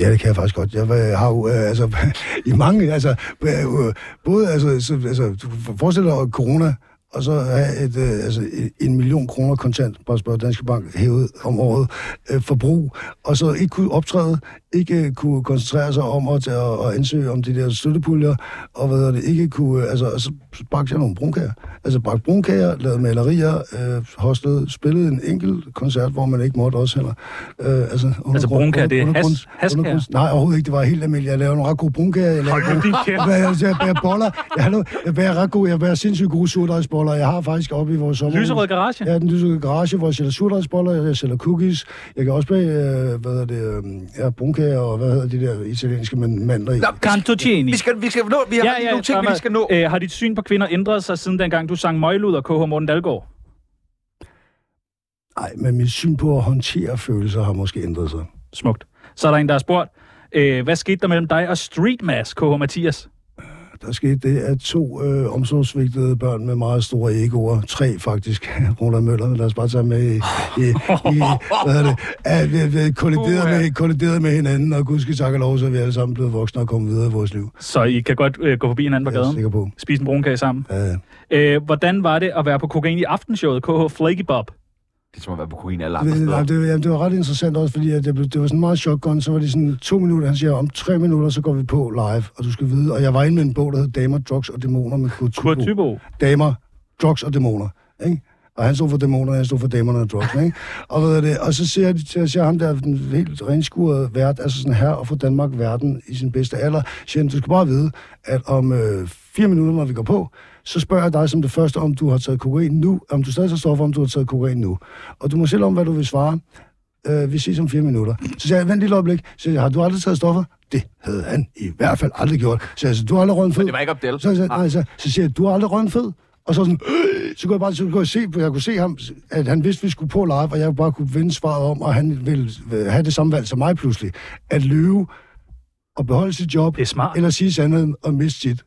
Ja, det kan jeg faktisk godt. Jeg øh, har jo, øh, altså, i mange, altså, øh, øh, både, altså, så, altså, du forestiller dig corona, og så have et, øh, altså, en million kroner kontant, bare spørge Danske Bank, hævet om året, øh, forbrug, og så ikke kunne optræde, ikke kunne koncentrere sig om at, at, at ansøge om de der støttepuljer, og hvad det, ikke kunne, øh, altså, så bagte jeg nogle brunkager. Altså bagte brunkager, lavede malerier, øh, hostlede, spillede en enkelt koncert, hvor man ikke måtte også heller. Øh, altså, Altså brunkager, det er has- haskager? Nej, overhovedet ikke. Det var helt almindeligt. Jeg lavede nogle ret gode brunkager. Jeg, lavede gode- jeg, jeg bager boller. Jeg, hallo, jeg bager ret gode. Jeg bager sindssygt gode surdejsboller. Jeg har faktisk oppe i vores sommer. Lyserød garage. Ja, den lyserøde garage, hvor jeg sælger surdejsboller, jeg sælger cookies. Jeg kan også bage, øh, hvad hedder det, øh, ja, brunkager og hvad hedder de der italienske man- mandler i. Nå, Cantuccini. Vi skal, vi skal nå, vi har ja, ja, nogle ting, vi skal nå. Øh, har dit syn på kvinder ændret sig siden dengang, du sang Møglud og KH Morten Dalgaard? Nej, men mit syn på at håndtere følelser har måske ændret sig. Smukt. Så er der en, der har spurgt, øh, hvad skete der mellem dig og Streetmass, KH Mathias? Der skete det, at to øh, omsorgsvigtede børn med meget store egoer, tre faktisk, Roland Møller, lad os bare tage med i, i, i hvad hedder det, at vi, vi kolliderede, Uha. med, kolliderede med hinanden, og gud skal takke og lov, så er vi alle sammen blevet voksne og kommet videre i vores liv. Så I kan godt øh, gå forbi hinanden på Jeg er gaden, sikker på. spise en brunkage sammen. Ja, Øh, hvordan var det at være på kokain i aftenshowet, KH Flaky Bob? Det er som at være på kokain alle andre det, steder. nej, det, jamen, det var ret interessant også, fordi at det, blev- det var sådan meget shotgun, så var det sådan to minutter, han siger, om tre minutter, så går vi på live, og du skal vide, og jeg var inde med en bog, der hed Damer, Drugs og Dæmoner med Kurt. Thybo. damer, drugs og dæmoner. Ikke? Og han stod for dæmonerne, jeg stod for damerne og drugs. Ikke? Og, hvad er det, og så siger, de, så siger ham der, den helt renskurede vært, altså sådan her, og få Danmark verden i sin bedste alder, siger han, du skal bare vide, at om øh, fire minutter, når vi går på, så spørger jeg dig som det første, om du har taget kokain nu, om du stadig tager stoffer, om du har taget kokain nu. Og du må selv om, hvad du vil svare. Øh, vi ses om fire minutter. Så siger jeg, vent et øjeblik. Så siger jeg, har du aldrig taget stoffer? Det havde han i hvert fald aldrig gjort. Så jeg, så du har aldrig røget fed? Men det var ikke Abdel. Så, så, nej, så, så siger jeg, du har aldrig røget fed? Og så sådan, øh, så kunne jeg bare så kunne jeg se, jeg kunne se ham, at han vidste, at vi skulle på live, og jeg bare kunne vende svaret om, og han ville øh, have det samme valg som mig pludselig. At løbe og beholde sit job, Det er smart. eller sige sandheden og miste sit.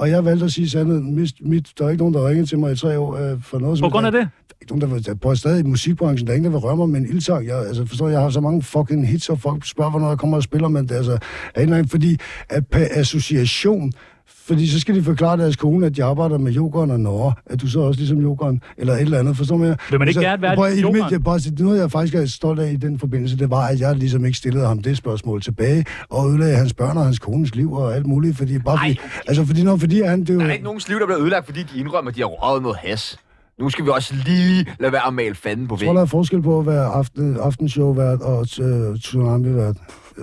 Og jeg valgte at sige sandheden, mist mit. Der er ikke nogen, der ringer til mig i tre år øh, for noget På grund af det? Er ikke nogen, der vil, der prøver stadig i musikbranchen, der er ingen, der vil røre mig med en ildsang. Jeg, altså, forstår, jeg har så mange fucking hits, og folk spørger, hvornår jeg kommer og spiller, men det altså, er en eller anden, fordi at per association, fordi så skal de forklare deres kone, at de arbejder med yoghurt og Norge, at du så også ligesom yoghurt, eller et eller andet, forstår mig? Vil man ikke gerne være prøv, ligesom yoghurt? jeg bare, noget, jeg faktisk er stolt af i den forbindelse, det var, at jeg ligesom ikke stillede ham det spørgsmål tilbage, og ødelagde hans børn og hans kones liv og alt muligt, fordi, bare fordi, altså, fordi, når, fordi han, det er jo, Der er ikke nogens liv, der bliver ødelagt, fordi de indrømmer, at de har røget noget has. Nu skal vi også lige lade være at male fanden på Jeg tror, væggen. der er forskel på at være aften, aftenshow-vært og uh, tsunami-vært.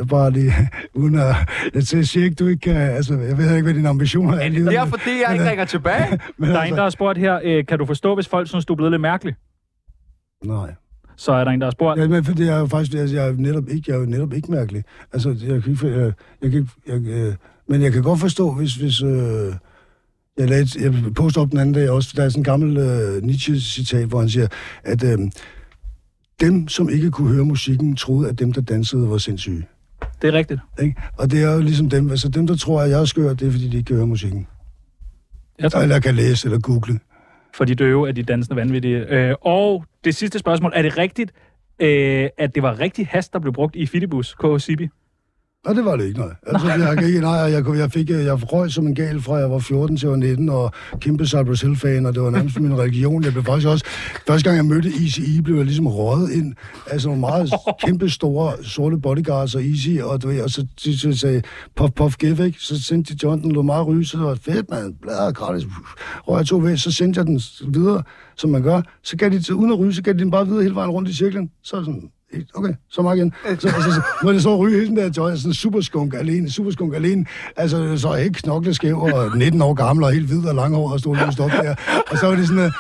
Bare lige, uden at... Jeg siger ikke, du ikke kan... Altså, jeg ved ikke, hvad dine ambitioner er. Det er det jeg ikke ringer tilbage. Men Der er altså, en, der har spurgt her, øh, kan du forstå, hvis folk synes, du er blevet lidt mærkelig? Nej. Så er der en, der har spurgt, Ja, men for det er jo faktisk... Altså, jeg er netop ikke, jeg er jo netop ikke mærkelig. Altså, jeg kan ikke... Jeg, jeg kan ikke jeg, øh, men jeg kan godt forstå, hvis... hvis øh, jeg, lagde, et- jeg postede op den anden dag også, der er sådan en gammel øh, Nietzsche-citat, hvor han siger, at øh, dem, som ikke kunne høre musikken, troede, at dem, der dansede, var sindssyge. Det er rigtigt. Ikke? Og det er jo ligesom dem, altså dem, der tror, at jeg er skør, det er, fordi de ikke kan høre musikken. Jeg tror, Eller kan læse eller google. for de døve af de dansende vanvittige. Øh, og det sidste spørgsmål, er det rigtigt, øh, at det var rigtig hast, der blev brugt i Fidibus, K. Sibi? Nej, det var det ikke, nej. Altså, jeg, ikke, nej, jeg, jeg, fik, jeg røg som en gal fra jeg var 14 til jeg var 19, og kæmpe Cypress Hill-fan, og det var nærmest min religion. Jeg blev faktisk også, første gang jeg mødte Easy E, blev jeg ligesom røget ind af sådan nogle meget kæmpe store sorte bodyguards og Easy, og, du ved, og så, så, så sagde puff, puff, give, ikke? Så sendte de lå meget ryge, så det var fedt, man, bladret gratis. Røg jeg to væk, så sendte jeg den videre, som man gør. Så gav de, til- uden at ryge, så gav de den bare videre hele vejen rundt i cirklen. Så sådan, Okay, så meget igen. Så, altså, så, må det så ryge hele den der joint, sådan superskunk alene, superskunk alene. Altså, så er ikke knokleskæv og 19 år gammel og helt hvid og langhåret og stod løst op der. Og så var det sådan,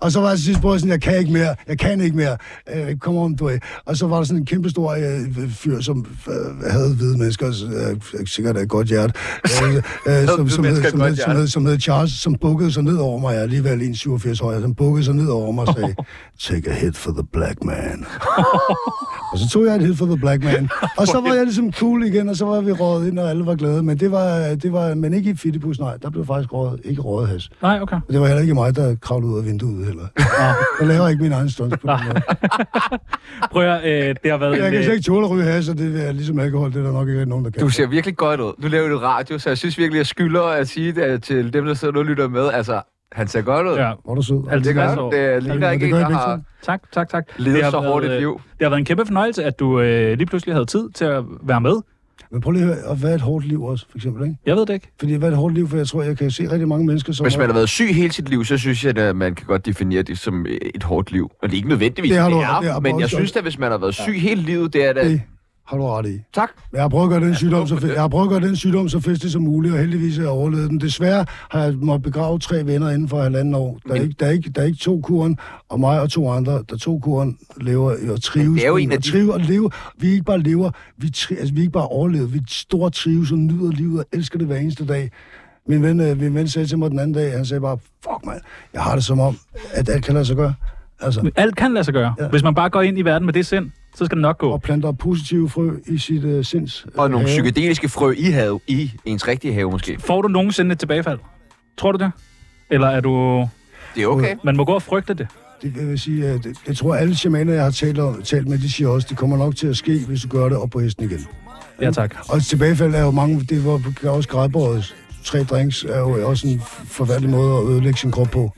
og så var jeg til sidst på sådan, jeg kan ikke mere, jeg kan ikke mere, øh, kom om, du ved. Og så var der sådan en kæmpe stor øh, fyr, som øh, havde hvide mennesker, øh, sikkert et godt hjerte, øh, øh, som, som, hed, som, godt hed, som, hed, som hed Charles, som bukkede sig ned over mig, jeg er alligevel 1,87 høj, som bukkede sig ned over mig og sagde, take a hit for the black man. og så tog jeg et hit for the black man. Og så var jeg ligesom cool igen, og så var vi rådet ind, og alle var glade. Men det var, det var men ikke i Fittipus, nej. Der blev faktisk rådet, ikke rådet has. Nej, okay. Og det var heller ikke mig, der kravlede ud af vinduet heller. Jeg laver ikke min egen stunts på den måde. Prøv at, øh, det har været Jeg en, kan øh, slet ikke tåle at ryge has, og det er ligesom alkohol. Det er der nok ikke nogen, der kan. Du ser virkelig godt ud. Du laver jo radio, så jeg synes virkelig, jeg skylder at sige det til dem, der sidder og lytter med. Altså, han ser godt ud. Ja, Hvor er du sød. Altid Det gør. Det ligner ikke en, der har. Tak, tak, tak. levet Det har så hårdt et øh, liv. Det har været en kæmpe fornøjelse, at du øh, lige pludselig havde tid til at være med. Men prøv lige at høre, og hvad er et hårdt liv også, for eksempel, ikke? Jeg ved det ikke. Fordi hvad er et hårdt liv? For jeg tror, jeg kan se rigtig mange mennesker, som... Hvis man har været syg hele sit liv, så synes jeg, at man kan godt definere det som et hårdt liv. Og det er ikke nødvendigvis, Det har du- det er, det har men jeg synes at hvis man har været syg hele livet, det er da... Det har du ret i. Tak. Men jeg har prøvet at gøre den sygdom, så, jeg har prøvet at gøre den sygdom så festlig som muligt, og heldigvis har jeg overlevet den. Desværre har jeg måttet begrave tre venner inden for halvanden år. Der er, ikke, der, er ikke, der er ikke to kuren, og mig og to andre, der to kuren lever og trives. det er jo en af og de- trives og lever. Vi ikke bare lever, vi, tri, altså, vi ikke bare overlever, vi stort trives og nyder livet og elsker det hver eneste dag. Min ven, øh, min ven sagde til mig den anden dag, han sagde bare, fuck mand, jeg har det som om, at alt kan lade sig gøre. Altså, Alt kan lade sig gøre. Ja. Hvis man bare går ind i verden med det sind, så skal det nok gå. og planter positive frø i sit uh, sinds Og nogle have. psykedeliske frø i have, i ens rigtige have måske. Får du nogensinde et tilbagefald? Tror du det? Eller er du... Det er okay. Man må gå og frygte det. Det vil sige, at det, det tror jeg, alle shamaner, jeg har talt, om, talt med, de siger også, det kommer nok til at ske, hvis du gør det op på hesten igen. Ja, tak. Og tilbagefald er jo mange, det var også grædbåret. Tre drinks er jo også en forfærdelig måde at ødelægge sin krop på.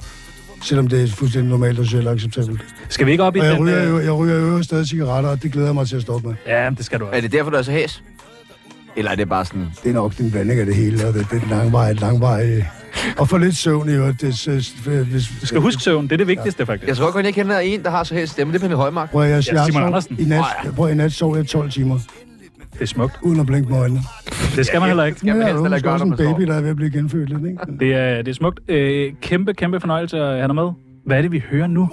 Selvom det er fuldstændig normalt og socialt acceptabelt. Skal vi ikke op i Og jeg den... ryger, øh, jo, jeg ryger jo stadig cigaretter, og det glæder jeg mig til at stoppe med. Ja, det skal du Er også. det derfor, du er så hæs? Eller er det bare sådan... Det er nok den blanding af det hele, og det, det er den langvej, langvej. Og få lidt søvn i øvrigt. Det, det, hvis, Du skal huske søvn, det er det vigtigste, faktisk. Jeg tror godt, jeg kender en, der har så hæs stemme. Det er Pernille Højmark. Prøv at, jeg, Ja, jeg, Simon jeg, Andersen. I nat, ja. prøv, i nat sov jeg 12 timer, Det er smukt. uden at blinke med øjnene. Det skal man heller ikke. Skal man Ja, helst jeg er heller måske gøre, en man baby, der er ved at blive genfødt lidt, ikke? Det er, det er smukt. Øh, kæmpe, kæmpe fornøjelse at have dig med. Hvad er det, vi hører nu?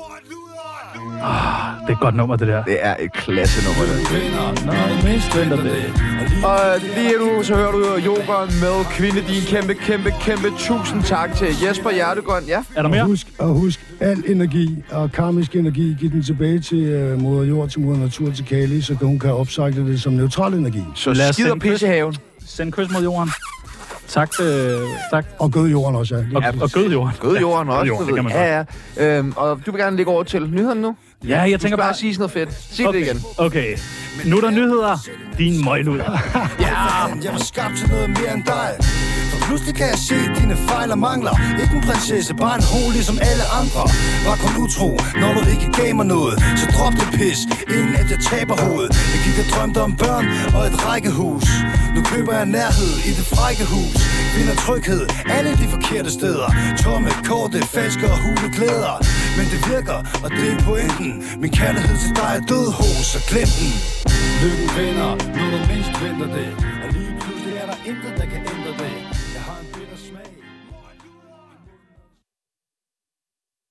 Ah, det er et godt nummer, det der. Det er et klasse nummer. det. Venter det. Og lige nu, så hører du jo Jokeren med Kvinde Din. Kæmpe, kæmpe, kæmpe tusind tak til Jesper Hjertegård. Ja, Er der Og mere? husk, og husk, al energi og karmisk energi, giv den tilbage til uh, moder jord, til moder natur, til Kali, så hun kan opsejle det som neutral energi. så Lad os skider pissehaven. Send kys mod jorden. Tak, øh, tak. Og gød jorden også, ja. Og, og gød jorden. Gød jorden også, jorden, du det kan man Ja, ja. Øhm, og du vil gerne lægge over til nyhederne nu? Ja, jeg Du tænker bare bare... sige noget fedt. Sig det igen. Okay, nu er der nyheder. Din møglud. Jeg var skabt til noget mere end dig For pludselig kan jeg se dine fejl og mangler Ikke en prinsesse, bare en ho ligesom alle andre Var kun utro, når du ikke gav mig noget Så drop det pis, inden at jeg taber hovedet Jeg gik og drømte om børn og et rækkehus nu køber jeg nærhed i det frække hus. Finder tryghed alle de forkerte steder. Tomme korte, falske og hule glæder Men det virker, og det er pointen. Min kærlighed til dig er død hos, og glem den. Lykken vinder, når du mindst venter det. Og lige pludselig er der intet, der kan